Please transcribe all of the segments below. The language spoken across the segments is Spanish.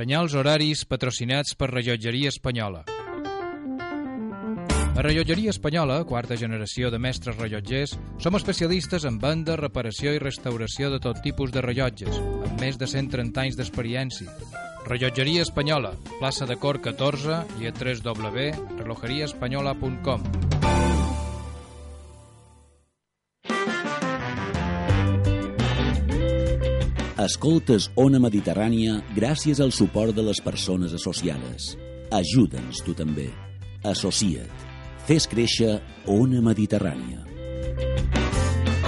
Senyals horaris patrocinats per Rellotgeria Espanyola. A Rellotgeria Espanyola, quarta generació de mestres rellotgers, som especialistes en venda, reparació i restauració de tot tipus de rellotges, amb més de 130 anys d'experiència. Rellotgeria Espanyola, plaça de Cor 14 i a www.relojeriaespanyola.com. Escoltes Ona Mediterrània gràcies al suport de les persones associades. Ajuda'ns tu també. Associa't. Fes créixer Ona Mediterrània.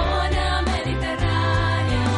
Ona Mediterrània.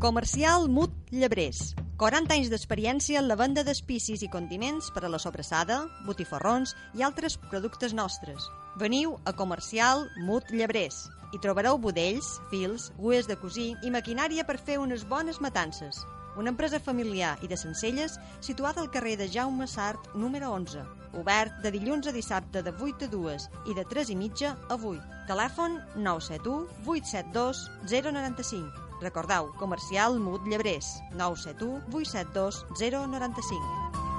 Comercial Mut Llebrers. 40 anys d'experiència en la venda d'espicis i condiments per a la sobrassada, botifarrons i altres productes nostres. Veniu a Comercial Mut Llebrers. Hi trobareu budells, fils, gues de cosir i maquinària per fer unes bones matances. Una empresa familiar i de Sencelles situada al carrer de Jaume Sart, número 11. Obert de dilluns a dissabte de 8 a 2 i de 3 i mitja a 8. Telèfon 971 872 095. Recordeu, comercial Mut Llebrers, 971 872 095.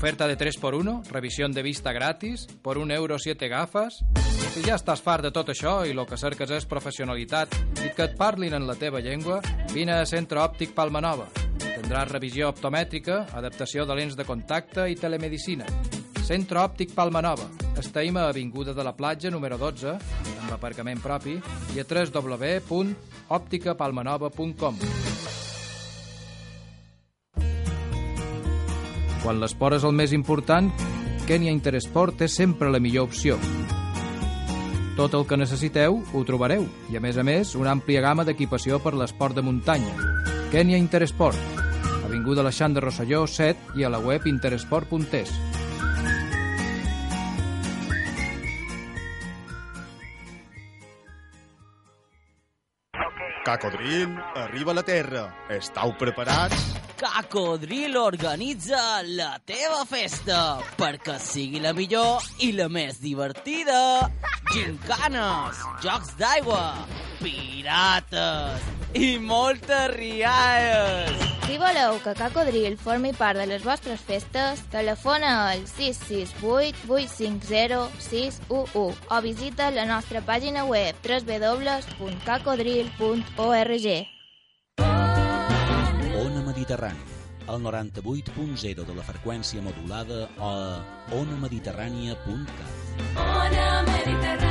Oferta de 3x1, revisión de vista gratis, por un euro 7 gafes... Si ja estàs fart de tot això i el que cerques és professionalitat i que et parlin en la teva llengua, vine a Centre Òptic Palmanova. Tindràs revisió optomètrica, adaptació de lents de contacte i telemedicina. Centre Òptic Palmanova. Estem a Avinguda de la Platja, número 12, amb aparcament propi, i a www.òpticapalmanova.com. Quan l'esport és el més important, Kenya Interesport és sempre la millor opció. Tot el que necessiteu ho trobareu i, a més a més, una àmplia gamma d'equipació per l'esport de muntanya. Kenya Interesport, Avinguda Alexandre Rosselló 7 i a la web interesport.es. Cacodril, arriba a la Terra. Estau preparats? Cacodril organitza la teva festa perquè sigui la millor i la més divertida. Gincanes, jocs d'aigua, pirates i moltes rialles. Si voleu que Cacodril formi part de les vostres festes, telefona al 668 850 611 o visita la nostra pàgina web www.cacodril.org. Ona Mediterrània, al 98.0 de la freqüència modulada o a onamediterrània.cat. Ona Mediterrània.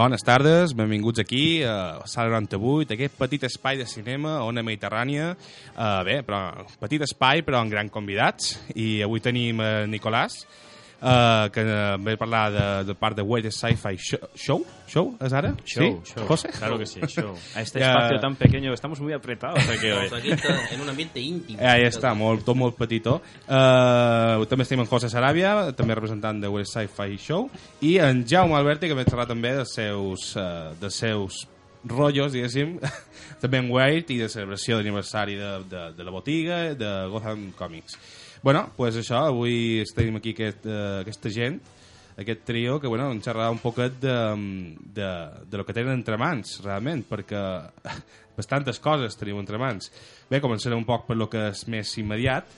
Bones tardes, benvinguts aquí a Sala 98, aquest petit espai de cinema, Ona Mediterrània. Uh, bé, però petit espai, però amb grans convidats. I avui tenim uh, Nicolàs, uh, que uh, ve a parlar de, de part de West Sci-Fi Show. Show? Show? ¿Es ara? Show, ¿Sí? show. José? Claro que sí, show. A este espacio tan pequeño, estamos muy apretados aquí hoy. Aquí en un ambiente íntimo. Eh, ahí està, molt, tot molt petitó. Uh, també estem en José Saràbia, també representant de West Sci-Fi Show, i en Jaume Alberti, que ve a parlar també dels seus, uh, dels seus rotllos, diguéssim, també en Wade i de celebració d'aniversari de, de, de la botiga de Gotham Comics. Bueno, pues això, avui estem aquí aquest, uh, aquesta gent, aquest trio que bueno, ens xerrarà un poquet de, de, de lo que tenen entre mans, realment, perquè bastantes coses tenim entre mans. Bé, començaré un poc per lo que és més immediat,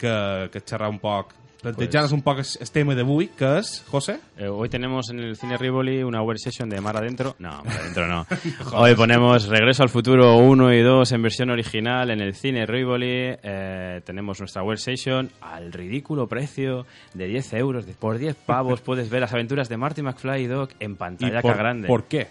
que, que xerrar un poc Plantejanos un poco el tema d'avui, que és, José? Eh, hoy tenemos en el Cine Rivoli una web session de Mar Adentro. No, Mar Adentro no. Hoy ponemos Regreso al Futuro 1 y 2 en versión original en el Cine Rivoli. Eh, tenemos nuestra web session al ridículo precio de 10 euros. Por 10 pavos puedes ver las aventuras de Marty McFly y Doc en pantalla por, grande. ¿Por qué?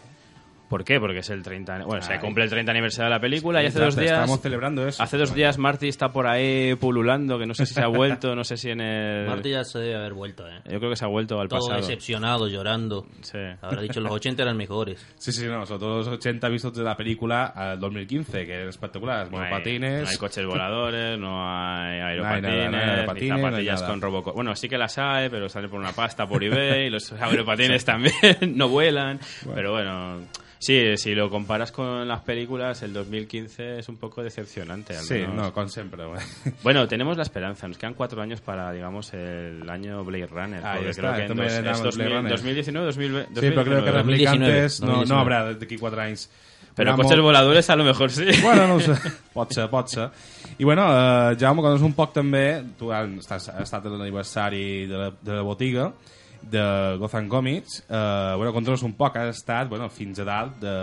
¿Por qué? Porque es el 30... Bueno, se cumple el 30 aniversario de la película y hace dos días... Estamos celebrando eso. Hace dos días Marty está por ahí pululando, que no sé si se ha vuelto, no sé si en el... Marty ya se debe haber vuelto, ¿eh? Yo creo que se ha vuelto al Todo pasado. decepcionado, llorando. Sí. Habrá dicho los 80 eran mejores. Sí, sí, no, sobre todo los 80 vistos de la película al 2015, que es espectacular. No hay- Monopatines. No hay coches voladores, no hay aeropatines, no hay aeropatines, no zapatillas con Robocop. Bueno, sí que las hay, pero salen por una pasta por eBay, y los aeropatines también no vuelan. Pero bueno, sí, si lo comparas con las películas, el 2015 es un poco decepcionante. al Sí, menos. no, con siempre. Bueno, tenemos la esperanza. Nos quedan cuatro años para, digamos, el año Blade Runner. Ahí está, creo que en dos- es al 2000 Blade Runner. 2019, 2020, Sí, però crec que 2019. Replicantes no, no 2019. habrà d'aquí 4 anys. Pero Vamos- coches voladores a lo mejor sí. Bueno, no ho sé. Pot ser, pot ser. I bueno, eh, Jaume, coneix un poc també, tu has estat a l'aniversari de, la, de la botiga de Gotham Comics, eh, bueno, controles un poc, has estat bueno, fins a dalt de,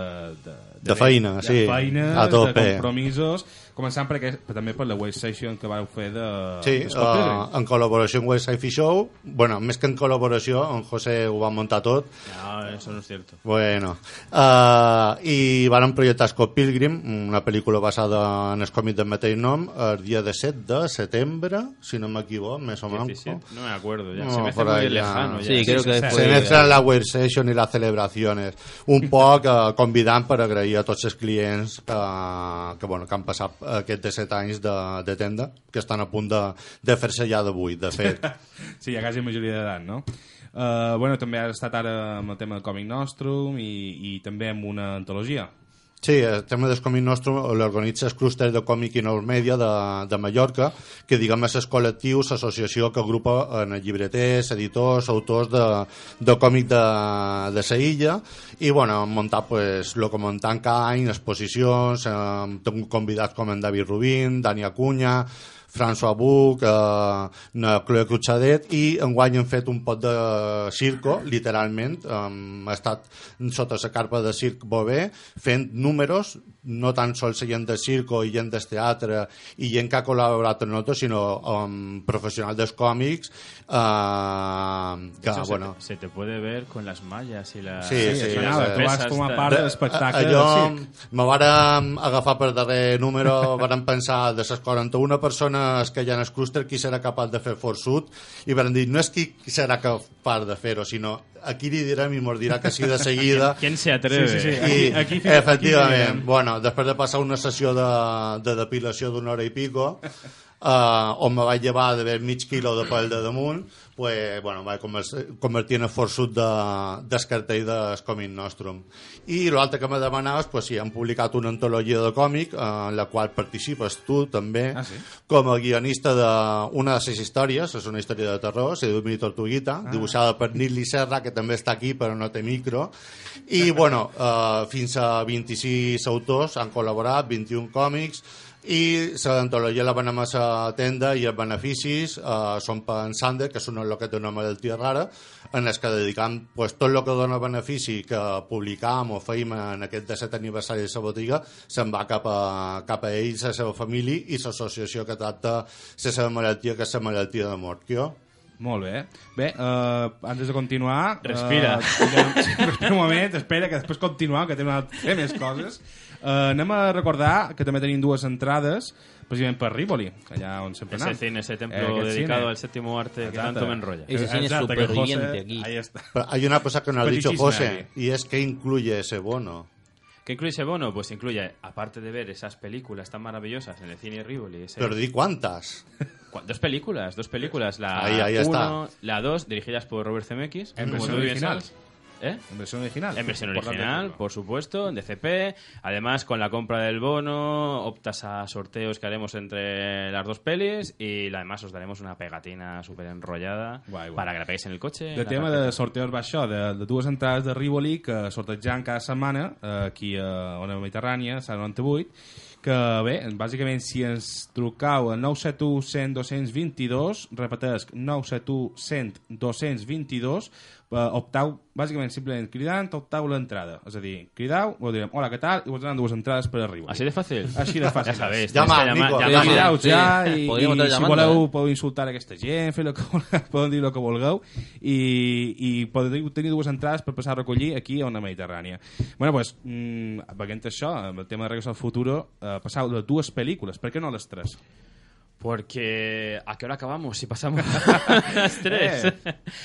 de, De feina, de sí, feines, a tope. de compromisos, començant per, aquest, per també per la Wave Session que vau fer de, Sí, uh, en col·laboració amb West Sci-Fi Show. Bueno, més que en col·laboració, en José ho va muntar tot. No, eso no es cierto. Bueno, uh, i van projectar Scott Pilgrim, una pel·lícula basada en el còmic del mateix nom, el dia de 7 de setembre, si no m'equivoco, més o menys. 17, no me acuerdo ya. No, se me hace muy lejano. ya. Sí, creo que sí, fue... Se mezclan la Web Session i les celebracions. Un poc eh, convidant per agrair a tots els clients eh, que, bueno, que han passat aquests 17 anys de, de tenda, que estan a punt de, de fer-se ja d'avui, de fet. Sí, ja quasi majoria d'edat, no? Uh, bueno, també has estat ara amb el tema del Comic Nostrum i, i també amb una antologia. Sí, el tema del còmic nostre l'organitza el clúster de còmic i nous mèdia de, de Mallorca, que diguem és el col·lectiu, l'associació que agrupa en llibreters, editors, autors de, de còmic de, de sa illa, i bueno, han muntat pues, lo que muntant cada any, exposicions, eh, convidats com en David Rubín, Dani Acuña, François Buch, eh, Chloe Cruchadet i enguany hem fet un pot de circo, literalment, um, ha estat sota la carpa de Circ Bové fent números, no tan sols gent de circo i gent del teatre i gent que ha col·laborat amb nosaltres, sinó um, professionals dels còmics eh, que, Eso se, bueno, te, se te puede ver con las mallas y las... Sí, sí, sí, sí. Tu vas formar tal. part de l'espectacle allò del circ. me vàrem agafar per darrer número vàrem pensar de les 41 persones que hi ha en el clúster qui serà capaç de fer forçut i vàrem dir no és qui serà capaç de fer-ho sinó a qui li direm i mos dirà que sí de seguida ¿Quién se atreve? Sí, sí, sí. i Aquí- aquí- efectivament, aquí- bueno, després de passar una sessió de, de depilació d'una hora i pico uh, on me vaig llevar d'haver mig quilo de pèl de damunt pues, bueno, vaig conver- convertir en el forçut de, del cartell del còmic nostrum i l'altre que me demanaves pues, sí, han publicat una antologia de còmic eh, en la qual participes tu també Ah, sí? com a guionista d'una de les històries, és una història de terror, se diu Mi Tortuguita, Ah. dibuixada per Nili Serra, que també està aquí però no té micro, i bueno, eh, fins a 26 autors han col·laborat, 21 còmics, i l'antologia la venem a la tenda i els beneficis eh, són per en Sander, que és un que té una malaltia rara, en els que dedicam pues, tot el que dona benefici que publicam o feim en aquest 17 aniversari de la botiga se'n va cap a, cap a ells, a la seva família i l'associació que tracta la seva malaltia, que és la malaltia de Morquio. Molt bé. Bé, uh, antes de continuar... Respira. Respira un moment, espera, que després continuar, que tenim una- més coses. Uh, anem a recordar que també tenim dues entrades, precisament per Rivoli, allà on sempre Ese anem. cine, ese templo Eh, dedicado cine. al séptimo arte que Exacte. tanto me enrolla. Ese cine Exacte, que superviviente José- aquí. Ahí está. Pero hay una cosa que no ha dicho José, ahí. y es que incluye ese bono. ¿Qué incluye ese bono? Pues incluye, aparte de ver esas películas tan maravillosas en el cine Rivoli, ese- Pero di cuántas. Cu- Dos películas, dos películas. La Ahí, ahí 1, está. la 2, dirigidas por Robert Zemeckis. En versión original. sabes. ¿Eh? En versión original. En versión original, por supuesto, en DCP. Además, con la compra del bono, optas a sorteos que haremos entre las dos pelis y además os daremos una pegatina súper enrollada para que la peguéis en el coche. la tema de sorteos va això, de, de dues entrades de Rivoli que sortejant cada setmana eh, aquí a Ona Mediterrània, a 98, que bé, bàsicament si ens trucau al 971 100 222, repetesc, 971 100 222, eh, optau, bàsicament, simplement cridant, optau l'entrada. És a dir, cridau, us direm, hola, què tal? I us donaran dues entrades per a Rivoli. Así de fàcil? Així de fàcil. Ja sabéis, Llama, Nico. llamar. Cridaus Sí, ja i, podríem i estar si llamando, voleu eh? podeu insultar aquesta gent, fer el que voleu, podeu dir el que vulgueu i, i podeu tenir dues entrades per passar a recollir aquí a una Mediterrània. bueno, pues, mm, veient això, amb el tema de Regreso al Futuro, eh, passau les dues pel·lícules, per què no les tres? Porque ¿a qué hora acabamos si pasamos las tres? Eh.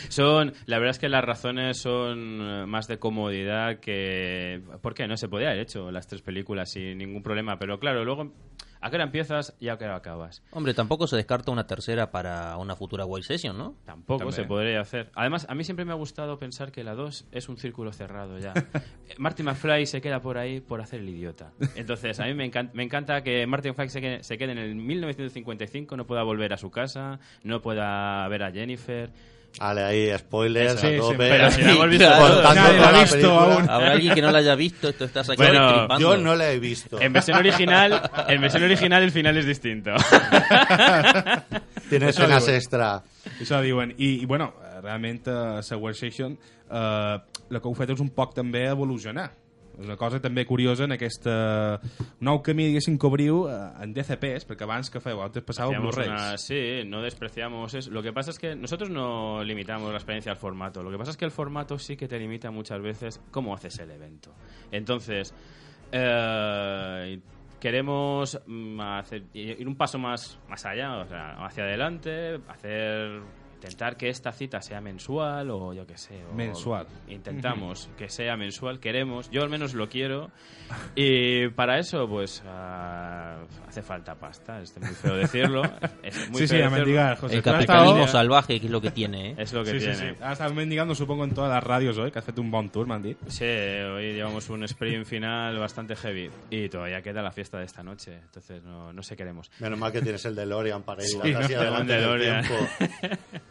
son, la verdad es que las razones son eh, más de comodidad que ¿por qué? No se podía haber hecho las tres películas sin ningún problema, pero claro, luego ¿a qué hora empiezas y a qué hora acabas? Hombre, tampoco se descarta una tercera para una futura Wild Session, ¿no? Tampoco También. se podría hacer. Además, a mí siempre me ha gustado pensar que la 2 es un círculo cerrado ya. Eh, Marty McFly se queda por ahí por hacer el idiota. Entonces, a mí me, encan- me encanta que Marty McFly se quede, se quede en el 1955, no pueda volver a su casa, no pueda ver a Jennifer. Vale, ahí, spoilers Sí, a sí, tope. pero si la hemos visto toda Nadie la ha visto aún. Habrá alguien que no la haya visto, esto está sacado Bueno. Yo no la he visto. En versión original, en versión original el final es distinto. Tiene Això escenas extra. Això diuen. I, i bueno, realment a la Workstation eh, el que heu fet és un poc també evolucionar. Una cosa també curiosa en aquest eh, nou camí, diguéssim, que obriu eh, en DCPs, perquè abans que feu, antes Hacíamos Blu-rays. una- sí, no despreciamos eso. Lo que pasa es que nosotros no limitamos la experiencia al formato. Lo que pasa es que el formato sí que te limita muchas veces cómo haces el evento. Entonces, eh, queremos mm, hacer- ir un paso más, más allá, o sea, hacia adelante, hacer intentar que esta cita sea mensual o yo qué sé. o- Mensual. Intentamos que sea mensual, queremos, yo al menos lo quiero. Y para eso, pues ah, hace falta pasta, es muy feo decirlo. Es muy Sí, sí, feo a decirlo. mendigar, José. El capitalismo estado- salvaje, que es lo que tiene, ¿eh? Es lo que sí, tiene. Sí, sí. Has estat mendigando, supongo, en todas las radios hoy, que has fet un bon tour, m'han dit. Sí, hoy llevamos un sprint final bastante heavy y todavía queda la fiesta de esta noche, entonces no, no sé qué haremos. Menos mal que tienes el DeLorean para ir Sí, no, adelante el del DeLorean. tiempo.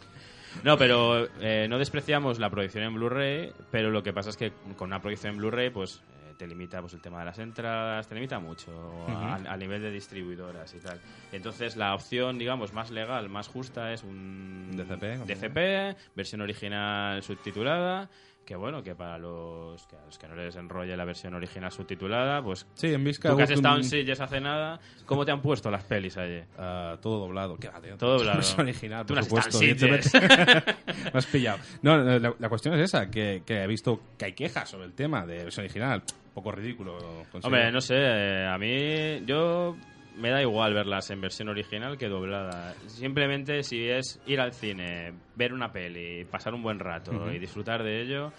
No, pero eh, no despreciamos la proyección en Blu-ray, pero lo que pasa es que con una proyección en Blu-ray, pues eh, te limita pues, el tema de las entradas, te limita mucho a, a nivel de distribuidoras y tal. Entonces la opción, digamos, más legal, más justa es un DCP, DCP, versión original subtitulada. Que bueno, que para los que, a los que no les enrolle la versión original subtitulada, pues Sí, vist que tú que has estado en Sitges hace nada, ¿cómo te han puesto las pelis allí? Uh, todo doblado. ¿Qué va, tío? Todo doblado. Es original, Tú por no has supuesto. en. Me pillado. No, la, la cuestión es esa, que, que he visto que hay quejas sobre el tema de versión original. Un poco ridículo. Hombre, no sé, eh, a mí yo me da igual verlas en versión original que doblada. Simplemente si es ir al cine, ver una peli, pasar un buen rato y disfrutar de ello,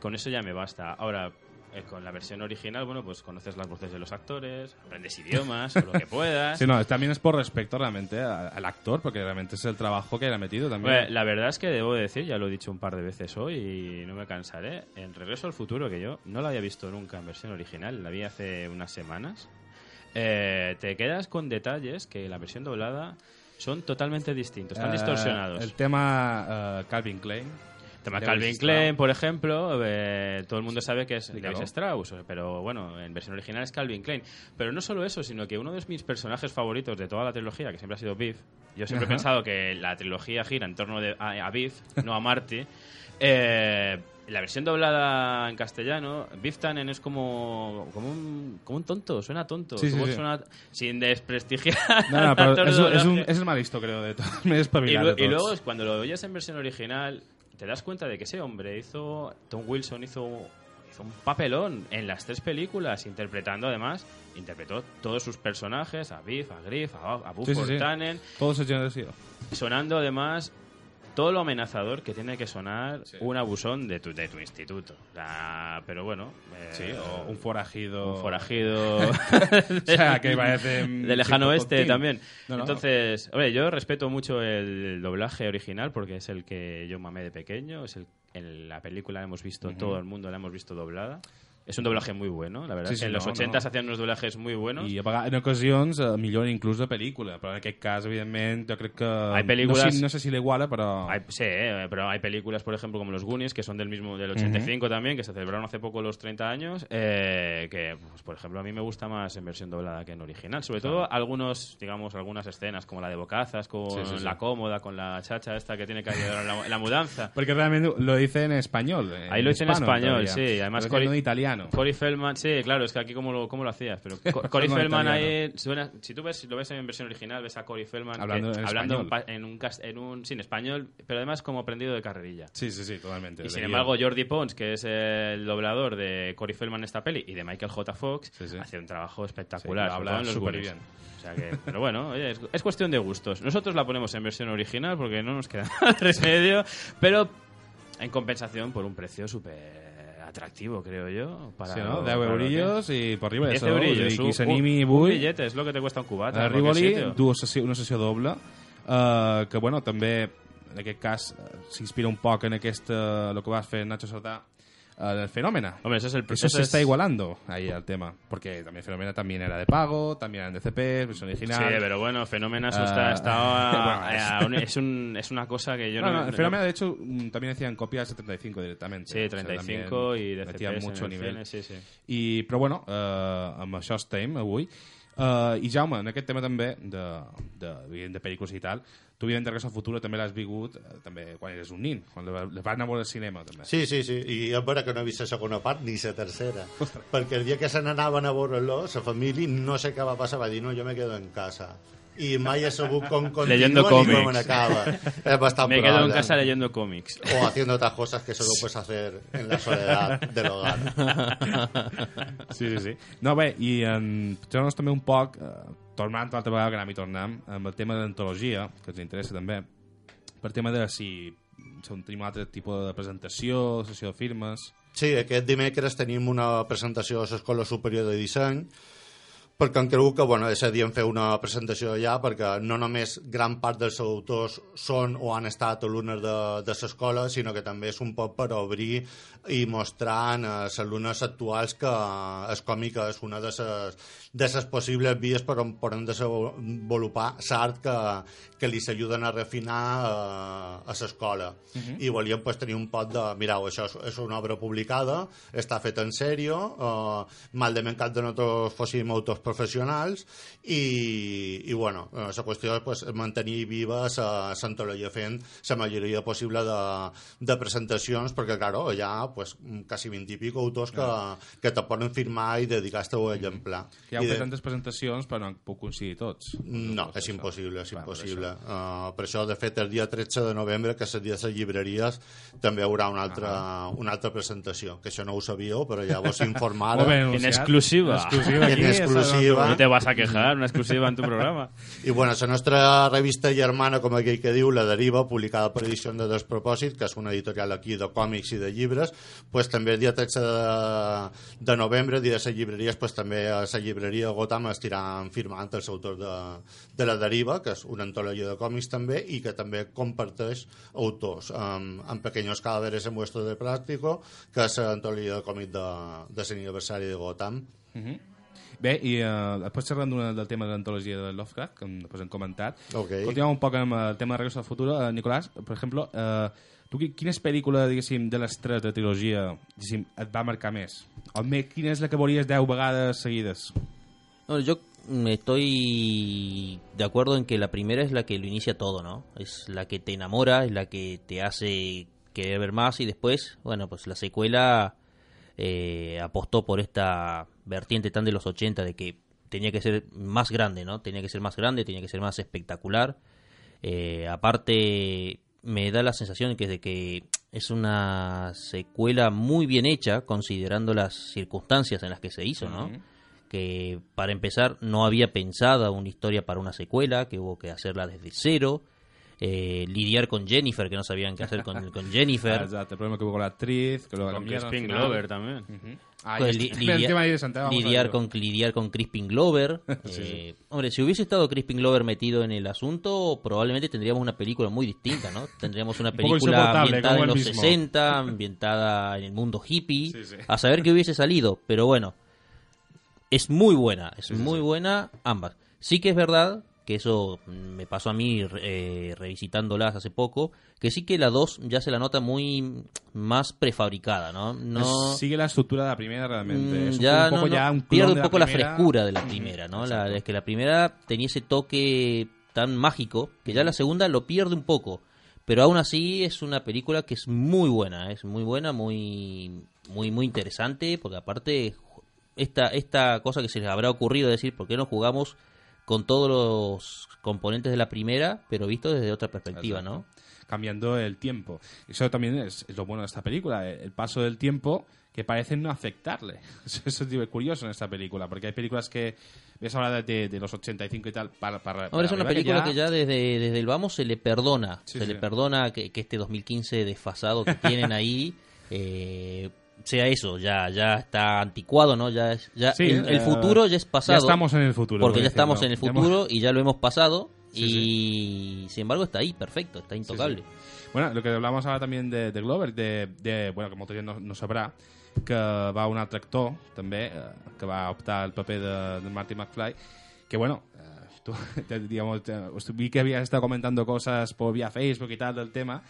con eso ya me basta. Ahora, eh, con la versión original, bueno, pues conoces las voces de los actores, aprendes idiomas o lo que puedas. Sí, no, también es por respeto realmente a- al actor, porque realmente es el trabajo que él ha metido también. Hombre, la verdad es que debo decir, ya lo he dicho un par de veces hoy y no me cansaré, en Regreso al Futuro, que yo no la había visto nunca en versión original, la vi hace unas semanas, eh, te quedas con detalles que la versión doblada son totalmente distintos, están Eh, distorsionados. El tema eh, Calvin Klein. El tema Lewis Calvin Strauss. Klein, por ejemplo, eh, todo el mundo sabe que es. Lewis Strauss, pero bueno, en versión original es Calvin Klein. Pero no solo eso, sino que uno de mis personajes favoritos de toda la trilogía, que siempre ha sido Biff, yo siempre he pensado que la trilogía gira en torno de, a, a Biff, no a Marty. Eh, la versión doblada en castellano, Biff Tannen es como, como, un, como un tonto, suena tonto. Sí, Su sí, voz sí. suena sin desprestigiar. No, no, es, es un, es el mal creo, de todo. Me Y, de y todos. luego cuando lo oyes en versión original, te das cuenta de que ese hombre hizo. Tom Wilson hizo, hizo un papelón en las tres películas, interpretando además. Interpretó todos sus personajes: a Biff, a Griff, a, a Sí, sí, sí. Tannen. Todos ellos han sido. Sonando además todo lo amenazador que tiene que sonar un abusón de tu, de tu instituto. Pero bueno. eh, Sí, o un forajido. Un forajido. O sea, que parece, De lejano oeste también. No, no. Entonces, hombre, yo respeto mucho el doblaje original porque es el que yo mamé de pequeño. Es el, en la película la hemos visto, todo el mundo la hemos visto doblada. Es un doblaje muy bueno, la verdad. Sí, sí, en los no, 80 no. unos doblajes muy buenos. I a vegades, en ocasions eh, milloren inclús de pel·lícula, però en aquest cas, evidentment, jo crec que... Hay películas- No sé, no sé si l'iguala, però... Hay, sí, eh, pero hay películas, por ejemplo, como Los Goonies, que son del mismo del 85 también, que se celebraron hace poco los 30 años, eh, que, pues, por ejemplo, a mí me gusta más en versión doblada que en original. Sobre todo algunos, digamos, algunas escenas, como la de Bocazas, con Sí, sí, sí. la cómoda, con la chacha esta que tiene que ayudar en la, en la mudanza. Porque realmente lo dice en español. Ahí lo hice en español, todavía. sí. Además, dice en italiano. Cory Feldman, sí, claro, es que aquí cómo lo, cómo lo hacías. Pero Co- Cory Feldman italiano. ahí, suena- si tú ves, lo ves en versión original, ves a Cory Feldman que- Hablando en hablando español. en, un, en un, sí, en español, pero además como aprendido de carrerilla. Sí, sí, sí, totalmente. Y sin embargo. Jordi Pons, que es el doblador de Cory Feldman en esta peli y de Michael J. Fox, hace un trabajo espectacular. Habla todo en los superbién. Goonies. O sea que, pero bueno, oye, es, es cuestión de gustos. Nosotros la ponemos en versión original porque no nos queda de remedio, pero en compensación por un precio súper atractivo, creo yo. Para Sí, no? lo- 10 para lo que- eurillos i per arriba 10 d'això, eurillos, vull dir, qui un- s'animi un avui... billete, és lo que te cuesta un cubata. A en cualquier Rivoli, sitio. dues sessió, una sessió doble, eh, que bueno, també en aquest cas eh, s'inspira un poc en aquesta, el que vas fer Nacho Sardà eh, el Fenómena. Hombre, eso es el Eso eso se es- está igualando ahí el tema, porque también Fenómena también era de pago, también eran de CP, versión original. Sí, pero bueno, Fenómena eso Eh, está, está bueno, a- es- a un- es, un- es una cosa que yo no, no... no, Fenómena, de hecho, mm, también hacían copias de 35 directamente. Sí, 35 i de metían CPs en mucho el nivel. sí, sí. I, però bueno, eh, amb això estem avui. Eh, I Jaume, en aquest tema també de, de, evident, de pel·lícules i tal, tu evident de Regreso al Futuro també l'has vingut eh, també quan eres un nin, quan la la vas anar a veure al cinema també. Sí, sí, sí, i és vera que no he vist la segona part ni la tercera, perquè el dia que se n'anaven a veure-lo, la família, no sé què va passar, va dir, no, jo me quedo en casa. I mai he sabut com continua ni com acaba. Es bastante Me quedo en casa leyendo cómics. O haciendo otras cosas que solo puedes hacer en la soledad del hogar. Sí, sí, sí. No, bé, i en, posant-nos també un poc, eh, tornant l'altra vegada que anem i tornem, amb el tema de l'antologia, que ens interessa també, per tema de si, si tenim un altre tipus de presentació, sessió de firmes... Sí, aquest dimecres tenim una presentació a l'Escola Superior de Disseny perquè han cregut que bueno, és adient fer una presentació allà perquè no només gran part dels autors són o han estat alumnes de, de l'escola, sinó que també és un poc per obrir i mostrar a les alumnes actuals que el còmic és una de les, de les possibles vies per on poden desenvolupar l'art que, que li s'ajuden a refinar eh, a l'escola. Mhm. I volíem pues, tenir un pot de, mireu, això és, és una obra publicada, està feta en sèrio, eh, mal de mencat de nosaltres fóssim autors professionals i, i bueno, la qüestió és pues, mantenir viva l'antologia fent la majoria possible de, de presentacions, perquè, claro, hi ha pues, quasi 20 i pico autors que, que te poden firmar i dedicar-te a exemplar. Que hi ha de- tantes presentacions, però no pogut coincidir tots. no, és impossible, és Clar, per impossible. Uh, per això, de fet, el dia 13 de novembre, que és el dia de les llibreries, també hi haurà una altra, una altra presentació, que això no ho sabíeu, però ja vos informara. Molt ben En exclusiva. En aquí, exclusiva. No te vas a quejar, una exclusiva en tu programa. I bueno, la nostra revista germana, com aquell que diu, La Deriva, publicada per Edició de Despropòsit, que és una editorial aquí de còmics i de llibres, pues, també el dia 13 de, de novembre, dia de les llibreries, pues, també a la llibreria Gotham estiran firmant els autors de, de La Deriva, que és una antologia de còmics també, i que també comparteix autors, amb, amb Pequeños Cadáveres en Vuestro de Plástico, que és l'antologia de còmic de, de l'aniversari de Gotham. Mhm. Bé, i uh, després xerrant del tema de l'antologia de Lovecraft, que després hem comentat, Ok. continuem un poc amb el tema de Regreso al Futuro. Uh, Nicolás, per exemple, uh, tu qui- quina és pel·lícula, diguéssim, de les tres de trilogia, diguéssim, et va marcar més? O més, quina és la que veuries 10 vegades seguides? No, yo mm, estoy de acuerdo en que la primera es la que lo inicia todo, ¿no? Es la que te enamora, es la que te hace querer ver más y después, bueno, pues la secuela eh, apostó por esta vertiente tan de los 80 de que tenía que ser más grande, ¿no? Tenía que ser más grande, tenía que ser más espectacular. Eh, aparte, me da la sensación que de que es una secuela muy bien hecha, considerando las circunstancias en las que se hizo, ¿no? Que para empezar no había pensado una historia para una secuela, que hubo que hacerla desde cero. Eh, lidiar con Jennifer, que no sabían qué hacer con, con Jennifer. Ah, Exacto, el problema que hubo con la actriz, que lo Con Crispin. Glover también. Ahí Pues li- lidiar, verlo. con, lidiar con Crispin Glover. Sí, Eh, Hombre, si hubiese estado Crispin Glover metido en el asunto, probablemente tendríamos una película muy distinta, ¿no? Tendríamos una película ambientada en los mismo. 60, ambientada en el mundo hippie. Sí, sí. A saber qué hubiese salido, pero bueno, es muy buena, es muy buena ambas. Sí que es verdad que eso me pasó a mí eh, revisitándolas hace poco, que sí que la 2 ya se la nota muy más prefabricada, ¿no? no Sigue la estructura de la primera realmente. Mm, ya un poco no, no, ya un clon pierde de un poco la, primera. frescura de la primera, ¿no? La, es que la primera tenía ese toque tan mágico que ya la segunda lo pierde un poco. Pero aún así es una película que es muy buena, es muy buena, muy muy muy interesante, porque aparte esta esta cosa que se les habrá ocurrido decir, ¿por qué no jugamos con todos los componentes de la primera, pero visto desde otra perspectiva, ¿no? Cambiando el tiempo. Eso también es, es lo bueno de esta película, el, el paso del tiempo que parece no afectarle. Eso, es curioso en esta película, porque hay películas que ves ahora de, de los 85 y tal para... para, Ahora es una película que ya, desde, desde el vamos se le perdona. Sí, se sí. le perdona que, que este 2015 desfasado que tienen ahí eh, sea eso, ya ya está anticuado, ¿no? Ya, es- ya Sí, el, el futuro ya es pasado. ya estamos en el futuro, Porque por ya estamos en el futuro y ya lo hemos pasado. Y sin embargo está ahí, perfecto, está intocable. Bueno, lo que hablamos ahora también de, de Glover, de, de, bueno, que molta gent no, no sabrà, que va un altre actor, també, eh, que va optar al paper de, de Marty McFly, que bueno, eh, tú, te, digamos, te- os vi que habías estado comentando cosas por vía Facebook y tal del tema,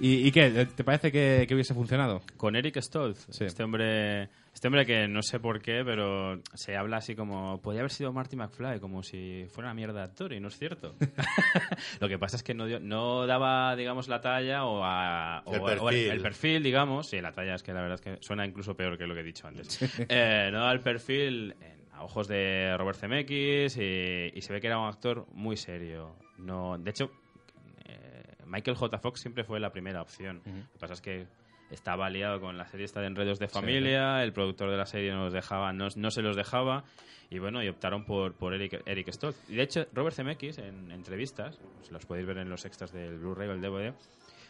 y, y qué, ¿te parece que, que hubiese funcionado? Con Eric Stoltz, este hombre este hombre que no sé por qué, pero se habla así como podría haber sido Marty McFly, como si fuera una mierda de actor, y no es cierto. Lo que pasa es que no, dio- no daba, digamos, la talla o, a, o- El o perfil. el perfil, digamos. Sí, la talla es que la verdad es que suena incluso peor que lo que he dicho antes. Eh, no daba el perfil en- a ojos de Robert Zemeckis y, y se ve que era un actor muy serio. No, de hecho, eh, Michael J. Fox siempre fue la primera opción. Lo que pasa es que estaba liado con la serie esta de Enredos de Familia, el productor de la serie no, los dejaba, no, no se los dejaba, y bueno, y optaron por, por Eric, Eric Stoltz. Y de hecho, Robert Zemeckis, en entrevistas, pues los podéis ver en los extras del Blu-ray o el DVD,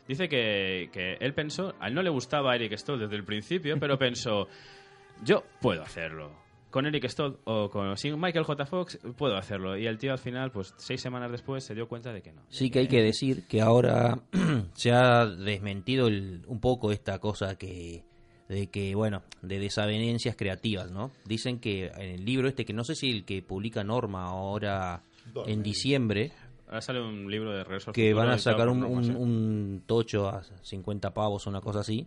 dice que, que él pensó, a él no le gustaba Eric Stoltz desde el principio, pero pensó, yo puedo hacerlo. Con Eric Stoltz o con sin Michael J. Fox puedo hacerlo. Y el tío al final, pues seis semanas después, se dio cuenta de que no. Sí que hay que decir que ahora se ha desmentido el- un poco esta cosa que de que bueno de desavenencias creativas, ¿no? Dicen que en el libro este que no sé si el que publica Norma ahora en diciembre Ahora sale un libro de regreso que van a sacar un, un- un tocho a 50 pavos o una cosa así.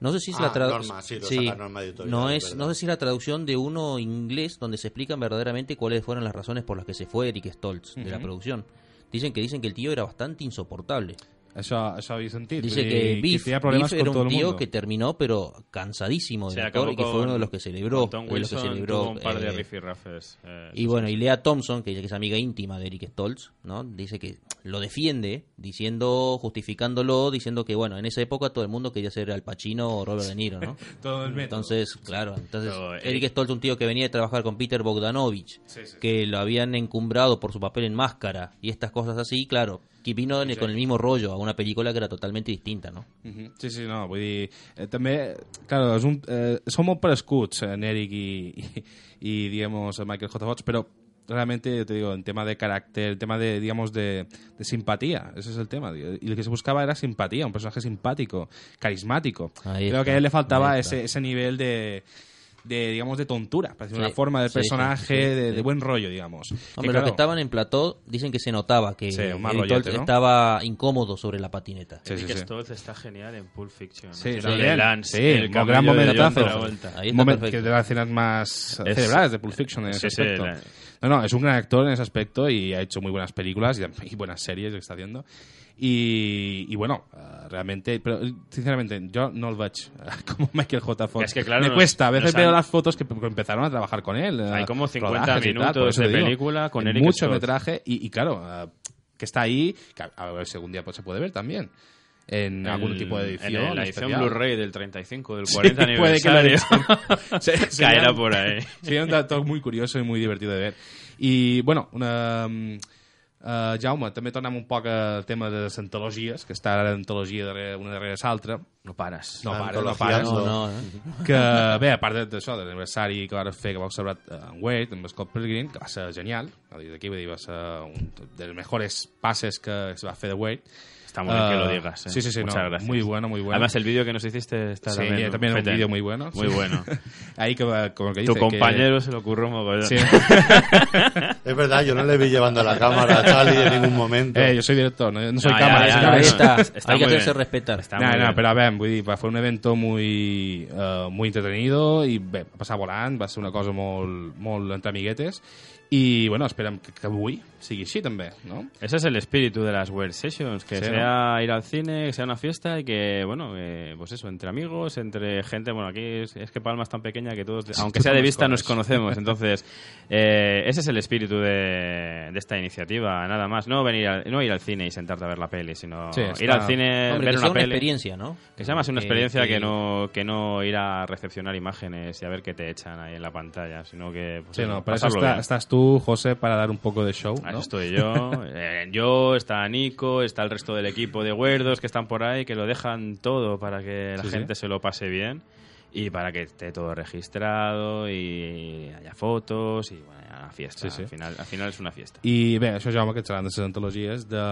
No sé si es Ah, la traducción. Sí, Norma Editorial, no es no sé si la traducción de uno inglés donde se explican verdaderamente cuáles fueron las razones por las que se fue Eric Stoltz de la producción. Dicen que dicen que el tío era bastante insoportable. Això, això havia sentit. Dice que dir, Biff, era con todo un el tío mundo. que terminó pero cansadísimo del actor y que fue uno de los que celebró. Tom de los que Wilson celebró, tuvo un par de eh, rifirrafes, eh, y bueno, y Lea Thompson, que, que es amiga íntima de Eric Stoltz, ¿no? Dice que lo defiende, diciendo, justificándolo, diciendo que, bueno, en esa época todo el mundo quería ser Al Pacino o Robert De Niro, ¿no? Todo el método. Entonces, claro, entonces Pero, Eric Stoltz, un tío que venía de trabajar con Peter Bogdanovich, Sí, sí. que lo habían encumbrado por su papel en Máscara y estas cosas así, claro, que vino con el mismo rollo a una película que era totalmente distinta, ¿no? Mhm. Sí, sí, no, vull dir... Eh, també, claro, és un, eh, són molt prescuts en Eric i, i, i digamos, Michael J. Fox, però realmente, te digo, en tema de carácter, en tema de, digamos, de, de simpatía, ese es el tema. Y lo que se buscaba era simpatía, un personaje simpático, carismático. Ahí Creo está, que a él le faltaba ese, ese nivel de, de, digamos, de tontura, para decir Sí, una forma del sí, personaje, sí, de, sí. de buen rollo, digamos. Hombre, Que, los claro, que estaban en plató dicen que se notaba que rollete, ¿no? estaba incómodo sobre la patineta. Sí, Eric sí, sí. Stoltz está genial en Pulp Fiction. ¿no? Sí, también. Lance, sí, el camello gran momentazo. Ahí está Un moment que de las escenas más Es- celebradas de Pulp Fiction en ese aspecto. la- No, no, es un gran actor en ese aspecto y ha hecho muy buenas películas y, y buenas series que está haciendo. Y, y bueno, eh, realmente, pero eh, sinceramente, yo no lo veo como Michael J. Fox. Es que, claro, Me nos- cuesta, a veces veo han- las fotos que empezaron a trabajar con él. eh, Hay como 50 rodajes y tal, minutos eso de digo, película con Eric Mucho metraje y, y claro, eh, que está ahí, que a, ver si algún día pues, se puede ver también. En algún El- tipo de edición. En la edición. Blu-ray del 35, del Sí, 40 puede que aniversario. Se- Caerá por ahí. Sería un dato muy curioso y muy divertido de ver. Y bueno, una, mm, Uh, Jaume, també tornem un poc al tema de les antologies, que està ara l'antologia darrere, una darrere l'altra. No pares. No pares, no pares. no, no, eh? Que, bé, a part d'això, de l'aniversari que va fer, que va celebrar eh, en Wade, amb Scott Pilgrim, que va ser genial, d'aquí va dir, va ser un de los mejores pases que se va fer de Wade. Está muy bien que lo Eh, digas. eh. Sí, sí, sí, Muchas no, gracias. muy bueno, muy bueno. Además, el vídeo que nos hiciste está Sí, también, también un fete. vídeo muy bueno. Muy sí. bueno. Ahí que, como que Tu dice compañero que- se lo ocurrió mogollón. Sí. Es verdad, yo no le vi llevando la cámara a Charlie en ningún momento. Eh, yo soy director, no, no soy No, ya, cámara. ya, ya, ahí está. Está Hay que hacerse bien. respetar. Está No, muy no, bien. pero a ver, vull dir, fer un evento muy, eh, muy entretenido i bé, va passar volant, va ser una cosa molt, molt entre amiguetes i, bueno, esperem que, que avui sigui així també, no? Ese es el espíritu de las World Sessions, que Sí, sea ir al cine, que sea una fiesta y que, bueno, eh, pues eso, entre amigos, entre gente, bueno, aquí es, es que Palma es tan pequeña que todos, aunque sea de vista, nos conocemos. Entonces, eh, ese es el espíritu de, de esta iniciativa, nada más. No venir al, no ir al cine y sentarte a ver la peli, sino Sí, ir al cine, Hombre, ver que una sea una peli. experiencia, ¿no? Que sea más una experiencia que, que- no, que no ir a recepcionar imágenes y a ver qué te echan ahí en la pantalla, sino que pues, Sí, no, para eso está- estás tú, José, para dar un poco de show, ¿no? estoy yo, eh, yo, está Nico, está el resto del equipo de Huerdos que están por ahí, que lo dejan todo para que la Sí, sí. gente se lo pase bien y para que esté todo registrado y haya fotos y bueno, haya una fiesta. Sí, sí. Al, final, al final es una fiesta. I bé, això, Jaume, que et seran de les antologies de...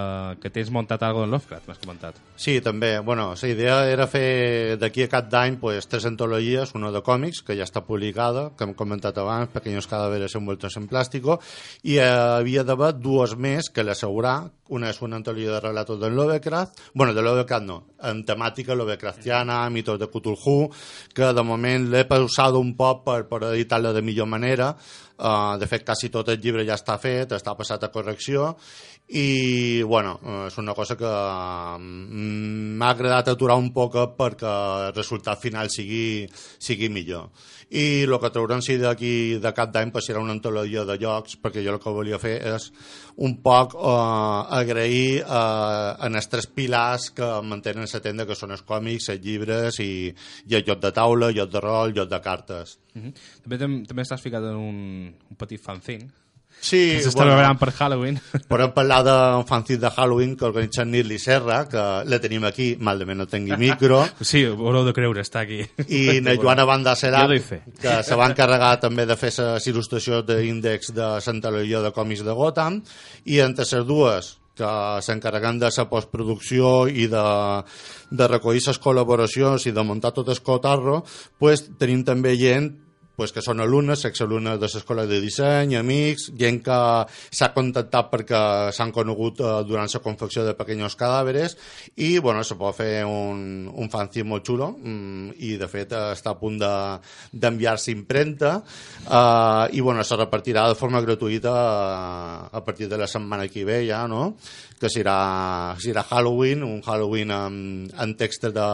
que tens muntat algo en Lovecraft, m'has comentat. Sí, també. Bueno, la idea era fer d'aquí a cap d'any pues, tres antologies, una de còmics, que ja està publicada, que hem comentat abans, Pequeños cadáveres envueltos en plástico, i eh, havia d'haver dues més que l'assegurar. Una és una antologia de relatos de Lovecraft, bueno, de Lovecraft no, en temàtica Lovecraftiana, mitos de Cthulhu, que de moment l'he pausat un poc per, per editar-la de millor manera. Uh, de fet, quasi tot el llibre ja està fet, està passat a correcció, i bueno, eh, és una cosa que mm, m'ha agradat aturar un poc perquè el resultat final sigui, sigui millor. I el que traurem sí d'aquí de cap d'any pues, serà una antologia de llocs perquè jo el que volia fer és un poc eh, agrair eh, en els tres pilars que mantenen la tenda que són els còmics, els llibres i, i el joc de taula, joc de rol, joc de cartes Uh -huh. també, tam- també estàs ficat en un, un petit fanzine. Sí, que s'està bueno. per Halloween. Podem parlar d'un fanzine de Halloween que organitza Nirli Serra, que la tenim aquí, malament no tingui micro, Sí, ho haureu de creure, està aquí. i na Joana Banda Serà, que se va encarregar també de fer les il·lustracions d'índex de Santa Legió de còmics de Gotham, i entre les dues que s'encarreguen de la postproducció i de, de recollir les col·laboracions i de muntar tot el cotarro, pues, tenim també gent pues, que són alumnes, exalumnes de l'escola de disseny, amics, gent que s'ha contactat perquè s'han conegut eh, durant la confecció de Pequeños Cadàveres i bueno, se pot fer un, un fanzine molt xulo mm, i de fet està a punt de- d'enviar-se impremta eh, i bueno, se repartirà de forma gratuïta eh, a partir de la setmana que ve ja, no? que serà, serà Halloween, un Halloween amb, amb textos de,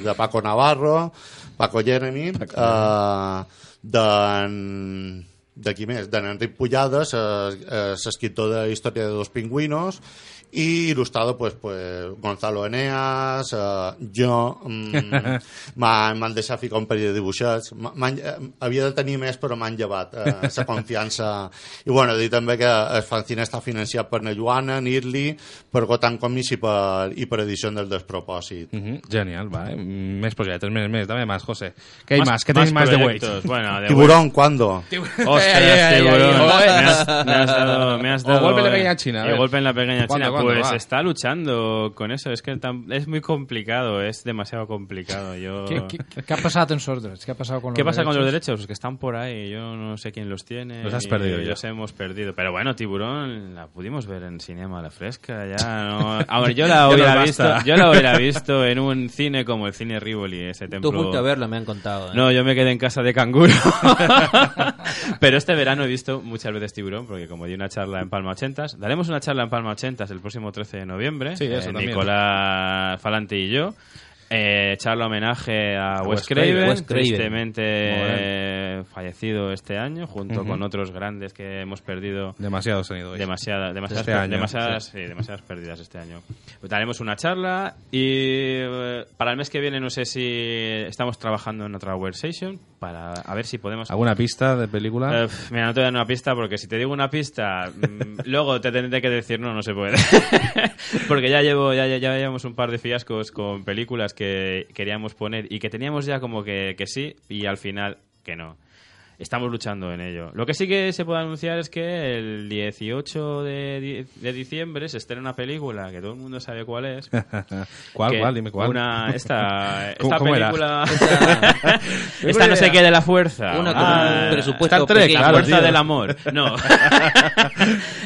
de Paco Navarro, Paco Jeremy, eh, d'en de qui més? D'en Enric Pullades, eh, eh, l'escriptor de Història de dos pingüinos, i il·lustrado pues, pues, Gonzalo Eneas, eh, jo, mm, m'ha- m'han deixat ficar un parell de dibuixats. M'ha- m'han- eh, havia de tenir més, però m'han llevat eh, la confiança. I bueno, dir també que el fanzine està financiat per na Joana, Nirli, per Gotan Comics i per, i per Edició del Despropòsit. Uh -huh. Genial, vale. Més projectes, més, més, dame más, José. ¿Qué hay Más- más? ¿Qué tenéis más de proyectos. Bueno, de Tiburón, ¿cuándo? Ostras, ay, tiburón. Me has, me has dado, me has O dado, golpe en la pequeña China, y ver. golpe en la pequeña ¿Cuándo, China. Cuándo? pues Va. está luchando con eso. Es que es muy complicado, es demasiado complicado. Yo... ¿Qué, qué, qué ha pasado en Sordres? ¿Qué ha pasado con ¿Qué los pasa con los derechos? derechos? Pues que están por ahí. Yo no sé quién los tiene. Los has perdido ya. Los hemos perdido. Pero bueno, Tiburón la pudimos ver en Cinema a la Fresca. Ya no... A ver, yo la hubiera visto, yo la hubiera visto en un cine como el cine Rivoli, ese templo. Tú fuiste a verla, me han contado. ¿eh? No, yo me quedé en casa de canguro. Pero este verano he visto muchas veces tiburón, porque como di una charla en Palma 80, daremos una charla en Palma 80 el próximo 13 de noviembre. Sí, eso eh. Nicolás Falante y yo. Eh, charla homenaje a, Wes Wes Craven. Craven, tristemente eh, fallecido este año, junto con otros grandes que hemos perdido. Demasiado sonido. Demasiada, demasiadas, Este año, demasiadas, sí. sí, demasiadas pérdidas este año. Pues daremos una charla y eh, para el mes que viene no sé si estamos trabajando en otra World Session, para a ver si podemos... ¿Alguna pista de película? Pf, mira, no te doy una pista porque si te digo una pista, mm, luego te tendré que decir no, no se puede. porque ya llevo, ya, ya, ya llevamos un par de fiascos con películas que queríamos poner y que teníamos ya como que, que sí y al final que no. Estamos luchando en ello. Lo que sí que se puede anunciar es que el 18 de, de diciembre se estrena una película que todo el mundo sabe cuál es. ¿Cuál, cuál? Dime cuál. Una, esta, ¿Cómo- esta cómo película... esta no sé qué de la fuerza. Una con un presupuesto Trek, pequeño. La fuerza tío. del amor. No.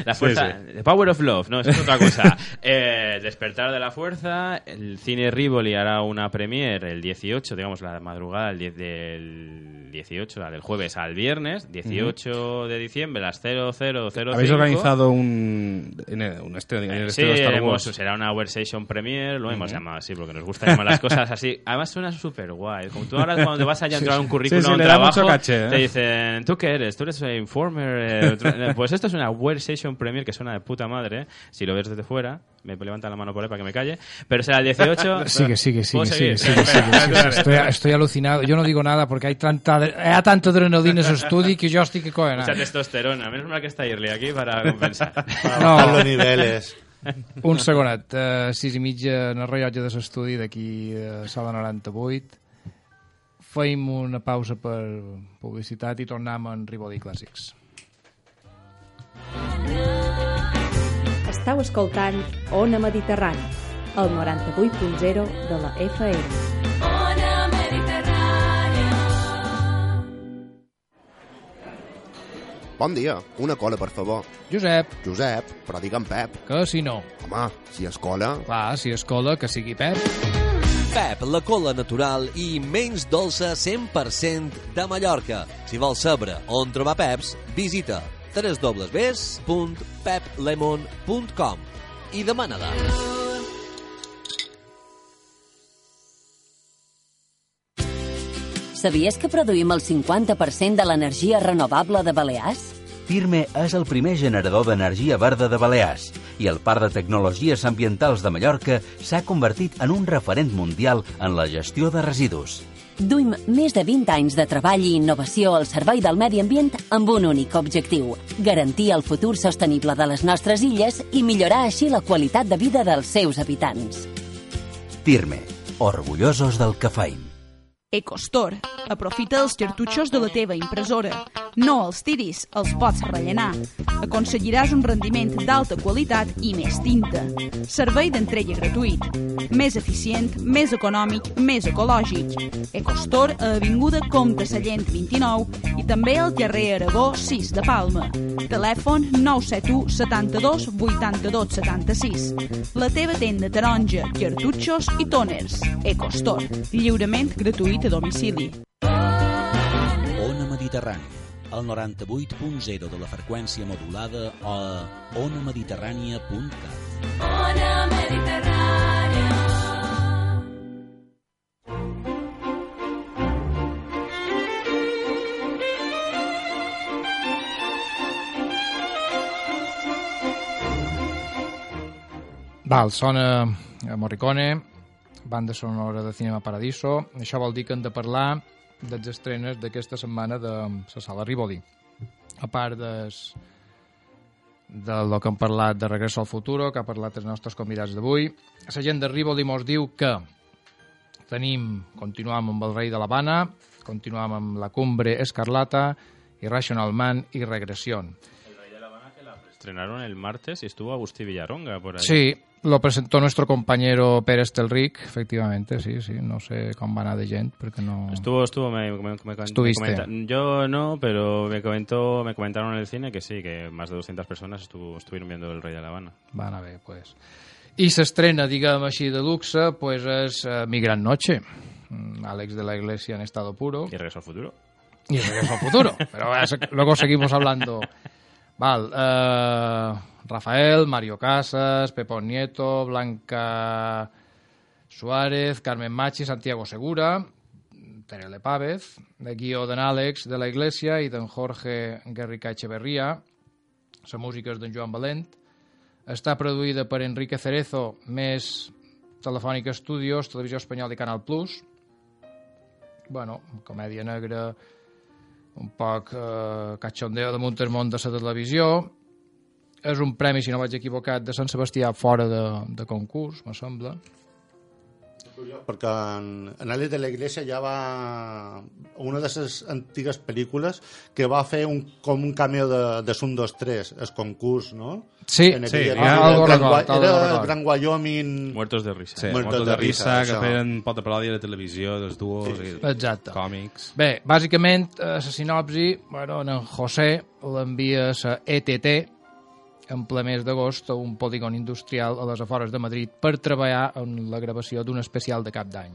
la Sí, fuerza... The Power of Love. No, eso es otra cosa. Eh, Despertar de la fuerza. El cine Rivoli hará una premiere el 18, digamos, la madrugada del 10 del 18, la del jueves al viernes, 18 de diciembre, a las 0005. ¿Habéis organizado un, en el, un estreno en el Sí, de Star Wars? será una Workstation Premiere, lo hemos Ujú. llamado así porque nos gusta llamar las cosas así. Además suena súper guay. Como tú ahora cuando te vas a Sí, entrar un currículum Sí, sí, a un le da trabajo, mucho caché, ¿eh? te dicen, ¿tú qué eres? ¿Tú eres un informer? Eh, Pues esto es una Workstation Premiere que suena de puta madre. ¿eh? Si lo ves desde fuera, me levanta la mano por ahí para que me calle. Pero será el 18. Sigue, sigue, ¿Puedo sigue, sigue, sigue, sigue. Estoy, estoy alucinado. Yo no digo nada porque hay tanta, hay tanta adrenalina en l'estudi que jo estic que cohen. Mucha testosterona. Menos mal que está Irli aquí para compensar. No. bajar los niveles. Un segonet. Uh, sis i mitja en el rellotge de l'estudi d'aquí a sala 98. Feim una pausa per publicitat i tornem en Rivoli Clàssics. Estau escoltant Ona Mediterrani, el 98.0 de la FM. Ona Mediterrània. Bon dia, una cola, per favor. Josep. Josep, però digue'm Pep. Que si no? Home, si es cola... Clar, si es cola, que sigui Pep. Pep, la cola natural i menys dolça 100% de Mallorca. Si vols saber on trobar Peps, visita www.peplemon.com i demana-la. Sabies que produïm el 50% de l'energia renovable de Balears? Firme és el primer generador d'energia verda de Balears i el Parc de Tecnologies Ambientals de Mallorca s'ha convertit en un referent mundial en la gestió de residus. Duim més de 20 anys de treball i innovació al servei del medi ambient amb un únic objectiu, garantir el futur sostenible de les nostres illes i millorar així la qualitat de vida dels seus habitants. Firme, orgullosos del que feim. Ecostor. Aprofita els cartutxos de la teva impressora. No els tiris, els pots rellenar. Aconseguiràs un rendiment d'alta qualitat i més tinta. Servei d'entrega gratuït. Més eficient, més econòmic, més ecològic. Ecostor a Avinguda Comte Sallent 29 i també al carrer Aragó 6 de Palma. Telèfon 971 72 82 76. La teva tenda taronja, cartutxos i tòners. Ecostor. Lliurament gratuït a domicili. Ona Mediterrània, el 98.0 de la freqüència modulada o a onamediterrània.cat. Ona Mediterrània. Val, sona Morricone, banda sonora de Cinema Paradiso. Això vol dir que hem de parlar de les estrenes d'aquesta setmana de la sala Rivoli. A part des, de lo que hem parlat de Regreso al Futuro, que ha parlat els nostres convidats d'avui, la gent de Rivoli mos diu que tenim, continuam amb el rei de l'Havana, continuam amb la cumbre Escarlata, Irrational Man i Regresión. Estrenaron el martes y estuvo Agustí Villaronga por ahí. Sí, lo presentó nuestro compañero Pérez Telric, efectivamente, sí, sí. No sé com va anar de gent, perquè no... Estuvo, estuvo, me, me- me- Estuviste. comenta- yo no, pero me comentó, me comentaron en el cine que sí, que más de 200 personas estuvo, estuvieron viendo El Rey de la Habana. Va anar bé, pues. I s'estrena, diguem així, de luxe, pues és uh, Mi Gran Noche. Mm, Alex de la Iglesia en estado puro. Y Regreso al Futuro. Y Regreso al Futuro. Pero luego seguimos hablando. Val, eh, Rafael, Mario Casas, Pepón Nieto, Blanca Suárez, Carmen Machi, Santiago Segura, Terele Pávez, de guió d'en Àlex de la Iglesia i d'en Jorge Guerrica Echeverría. La música és d'en Joan Valent. Està produïda per Enrique Cerezo, més Telefònica Studios, Televisió Espanyola i Canal Plus. bueno, comèdia negra, un poc eh, cachondeo damunt el de la televisió. És un premi, si no vaig equivocat, de Sant Sebastià fora de, de concurs, me sembla. perquè en, en Alex de la Iglesia ja va una de les antigues pel·lícules que va fer un, com un cameo de, de Sun 2 3 el concurs, no? Sí, en sí, ja- era, algo el Gran, record, era el. Gran Wyoming... Muertos de risa. Sí, Muertos Muertos de de risa, risa, que feien pot de paròdia de televisió, dels duos, i Exacte. còmics. Bé, bàsicament, eh, la sinopsi, bueno, en José l'envia a la ETT en ple mes d'agost a un polígon industrial a les afores de Madrid per treballar en la gravació d'un especial de cap d'any.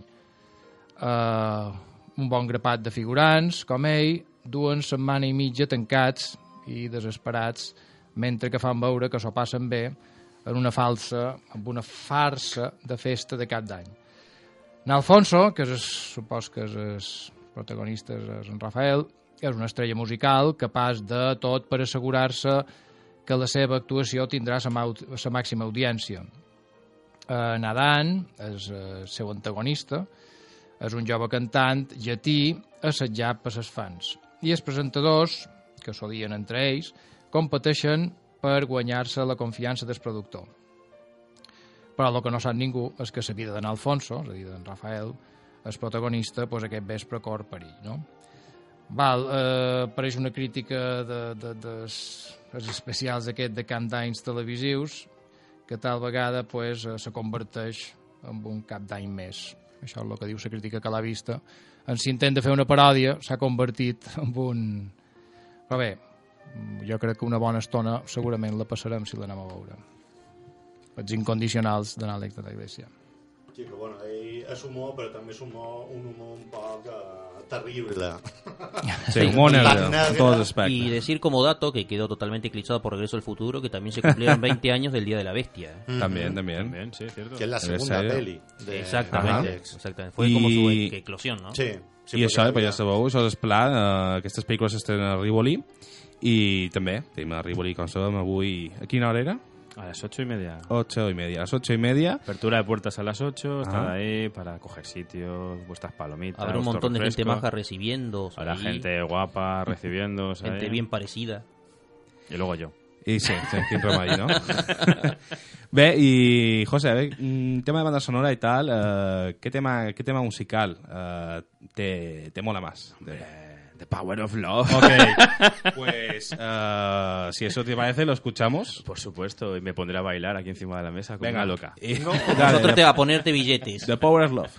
Uh, un bon grapat de figurants, com ell, duen setmana i mitja tancats i desesperats mentre que fan veure que s'ho passen bé en una falsa, amb una farsa de festa de cap d'any. En Alfonso, que és, supos que és el protagonista, és en Rafael, és una estrella musical capaç de tot per assegurar-se que la seva actuació tindrà la, màxima audiència. Eh, Nadan és el seu antagonista, és un jove cantant llatí assetjat per ses fans. I els presentadors, que s'odien entre ells, competeixen per guanyar-se la confiança del productor. Però el que no sap ningú és que la vida d'en Alfonso, és a dir, d'en Rafael, el protagonista, doncs aquest vespre cor perill, no? Val, eh, apareix una crítica de, de, de, els especials aquest de camp d'anys televisius que tal vegada pues, eh, se converteix en un cap d'any més. Això és el que diu la crítica que l'ha vista. En s'intent de fer una paròdia s'ha convertit en un... Però bé, jo crec que una bona estona segurament la passarem si l'anem a veure. Els incondicionals de l'Àlex de la Iglesia. Sí, que bueno, és humor, però també és humor, un humor un poc uh, terrible. Sí, Tan en negre. todos aspectos. Y decir como dato que quedó totalmente eclipsado por Regreso al Futuro que también se cumplieron 20 años del Día de la Bestia. ¿eh? También, también. También, sí, cierto. Que es la ¿En segunda peli. De Exactamente, Alex. exactamente. Fue como su e- eclosión, ¿no? Sí. sí I això, pues ja sabeu, això és pla. Uh, aquestes pel·lícules s'estrenen a Rivoli i també tenim a Rivoli, com sabem, avui... A quina hora era? A las ocho y media. Ocho y media. A las ocho y media. Apertura de puertas a las 8, estar Ajá. ahí para coger sitios, vuestras palomitas. Habrá un montón de gente maja recibiendo. Habrá ahí. gente guapa recibiendo. Gente bien parecida. Y luego yo. I sí, sí quin remei, no? Bé, i José, bé, mm, tema de banda sonora i tal, eh, què, tema, què tema musical eh, te, te mola más? De... The Power of Love. Ok, pues eh, si eso te parece, lo escuchamos. Por supuesto, y me pondré a bailar aquí encima de la mesa como Venga. una loca. Y- No, Dale, nosotros te va a ponerte billetes. The Power of Love.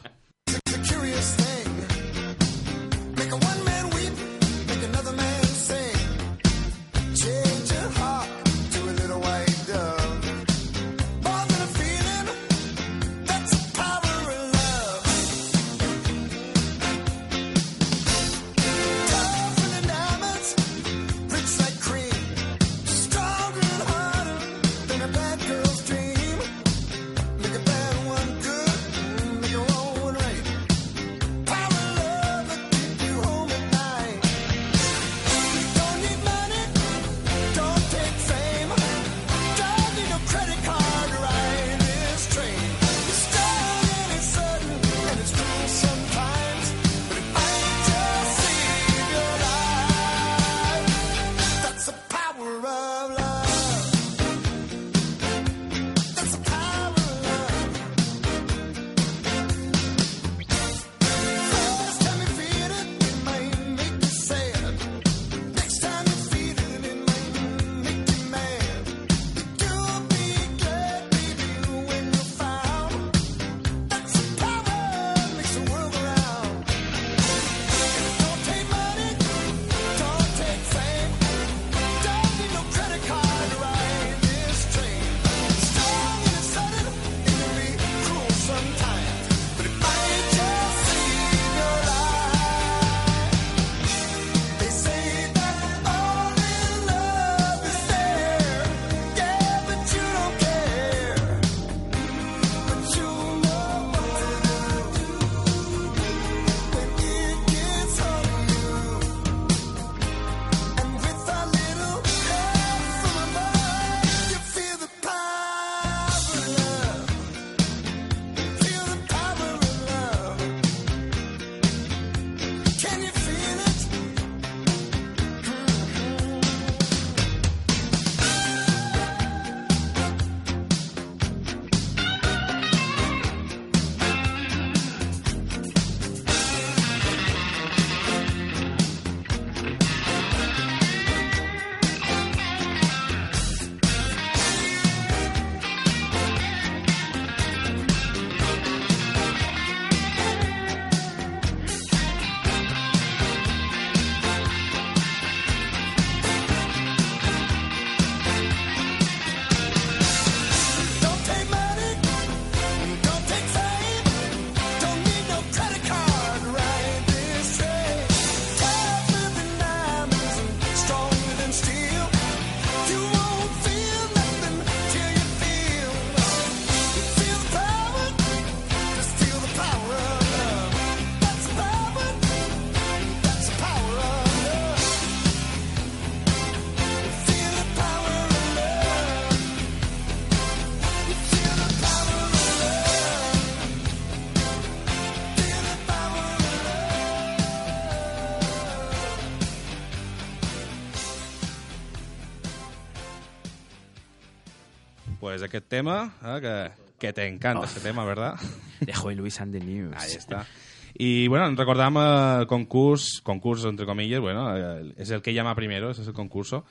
Pues aquest tema, eh, que, que te encanta Oh. este tema, ¿verdad? De Joy Luis and the News. Ahí está. Y bueno, recordamos el concurso, concurso entre comillas, bueno, eh, es el que llama primero, ese es el concurso.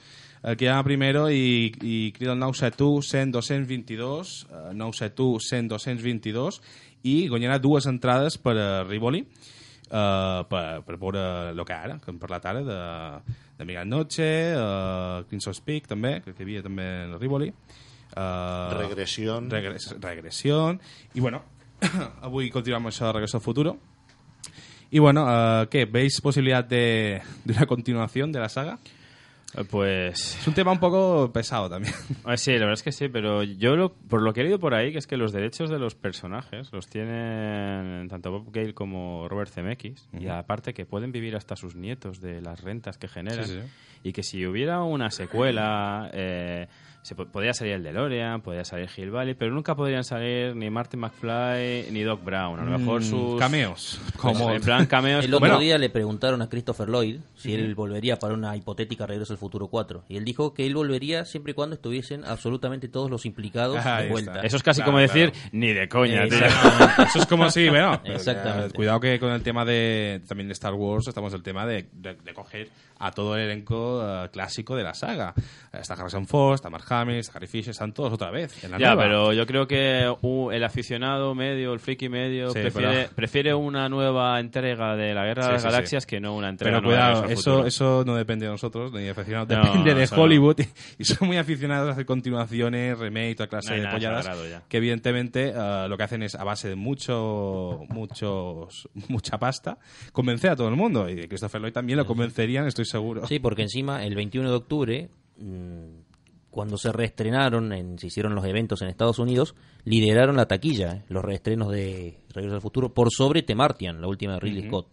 El que llama primero i, i crida el 971 100 222, eh, 971 100 222 i guanyarà dues entrades per a Rivoli eh, per, per veure el que ara, que hem parlat ara de, de Miguel Noche, uh, Crimson Peak també, que hi havia també el Rivoli. Uh, Regresión. Regres, regresión. Y bueno, avui continuamos de Regreso al Futuro. Y bueno, eh, ¿qué? ¿Veis posibilidad de, de una continuación de la saga? Pues... Es un tema un poco pesado también. Ah, Sí, la verdad es que sí, pero yo lo- por lo que he leído por ahí, que es que los derechos de los personajes los tienen tanto Bob Gale como Robert Zemeckis, y Ujú. aparte que pueden vivir hasta sus nietos de las rentas que generan, Sí, sí. y que si hubiera una secuela, eh, se po- podría salir el DeLorean, podría salir Hill Valley, pero nunca podrían salir ni Martin McFly ni Doc Brown. A lo mejor Mm, sus... cameos. Pues, Como- en plan cameos. El otro día le preguntaron a Christopher Lloyd si él volvería para una hipotética Regreso al Futuro 4. Y él dijo que él volvería siempre y cuando estuviesen absolutamente todos los implicados Ahí de vuelta. está. Eso es casi Claro, como decir, claro. ni de coña, tío. Eso es como si, bueno, Exactamente. eh, cuidado que con el tema de también de Star Wars estamos el tema de, de- de coger a todo el elenco eh, clásico de la saga. Está Harrison Ford, está Mark Hamill, está Harry Fisher, están todos otra vez en la Ya, nueva. pero yo creo que uh, el aficionado medio, el friki medio, Sí, prefiere, pero- prefiere una nueva entrega de la Guerra de las sí. Galaxias que no una entrega Pero nueva de cuidado, eso, eso no depende de nosotros, ni de aficionados, No, depende de. Hollywood. Y, son muy aficionados a hacer continuaciones, remake, toda clase No de polladas. Que evidentemente eh, lo que hacen es, a base de mucho, muchos, mucha pasta, convencer a todo el mundo. Y Christopher Lloyd también lo convencerían, estoy seguro. Sí, porque encima el 21 de octubre, mm, cuando se reestrenaron, en, se hicieron los eventos en Estados Unidos, lideraron la taquilla, eh, los reestrenos de Regreso al Futuro, por sobre The Martian, la última de Ridley. Scott.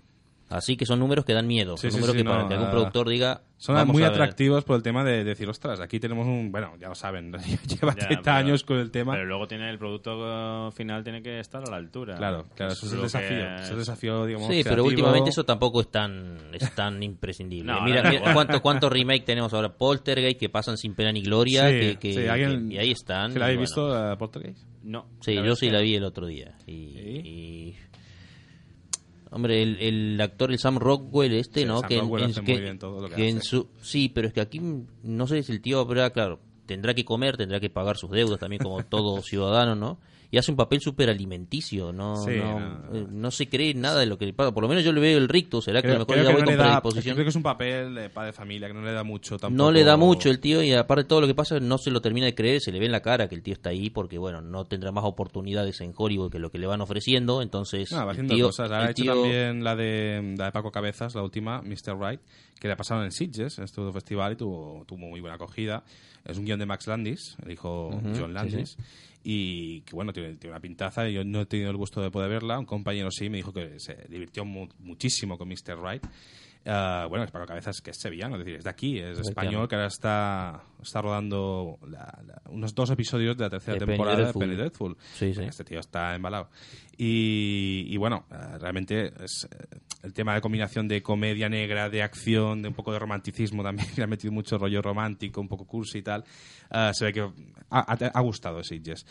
Así que son números que dan miedo. Sí, son sí, números sí, que para no, que algún ah, productor diga. Son "Vamos muy a ver". atractivos por el tema de, decir, ostras, aquí tenemos un. Bueno, ya lo saben, lleva Ya, 30 pero- años con el tema. Pero luego tiene el producto final tiene que estar a la altura. Claro, claro, eso es el desafío. que- es el desafío, digamos. Sí, pero creativo. últimamente eso tampoco es tan, es tan imprescindible. No, mira, no, mira no. cuánto, remake tenemos ahora. Poltergeist que pasan sin pena ni gloria. Sí, que, que- sí, alguien- que- y ahí están. ¿Se la habéis bueno. visto, uh, Poltergeist? No. Sí, yo sí la vi el otro día. Y, y- Hombre, el, el actor, el Sam Rockwell este, Sí, ¿no? Sam que en- Rockwell en- hace que- muy bien todo lo que que en hace. su Sí, pero es que aquí mm, no sé si el tío habrá, claro, tendrá que comer, tendrá que pagar sus deudas también como todo ciudadano, ¿no? Y hace un papel súper alimenticio, ¿no? Sí, no, no, eh, no se cree nada de lo que le pasa. Por lo menos yo le veo el rictus, será que a lo mejor ya voy con le da, predisposición. creo que es un papel de padre de familia que no le da mucho tampoco. No le da mucho el tío y aparte de todo lo que pasa no se lo termina de creer, se le ve en la cara que el tío está ahí porque bueno, no tendrá más oportunidades en Hollywood que lo que le van ofreciendo, entonces No, va el haciendo tío- cosas. Ha hecho tío- también la de, la de Paco Cabezas, la última, Mr. Right, que le ha pasado en Sitges, en este festival, y tuvo, tuvo muy buena acogida. Es un guion de Max Landis, el hijo Ujú, John sí, Landis. Y que bueno, tiene, tiene una pintaza. Yo no he tenido el gusto de poder verla. Un compañero sí me dijo que se divirtió mu- muchísimo con Mr. Right. Ah, bueno, es Paco Cabezas que es sevillano, es decir, es de aquí, es español, que ahora está, está rodando la- la- unos dos episodios de la tercera De temporada de Penny Dreadful. Sí, sí. Este tío está embalado. Y, y bueno, eh, realmente es eh, el tema de combinación de comedia negra, de acción, de un poco de romanticismo también, que le ha metido mucho rollo romántico, un poco cursi y tal. eh, se ve que ha, ha- ha gustado Sitges.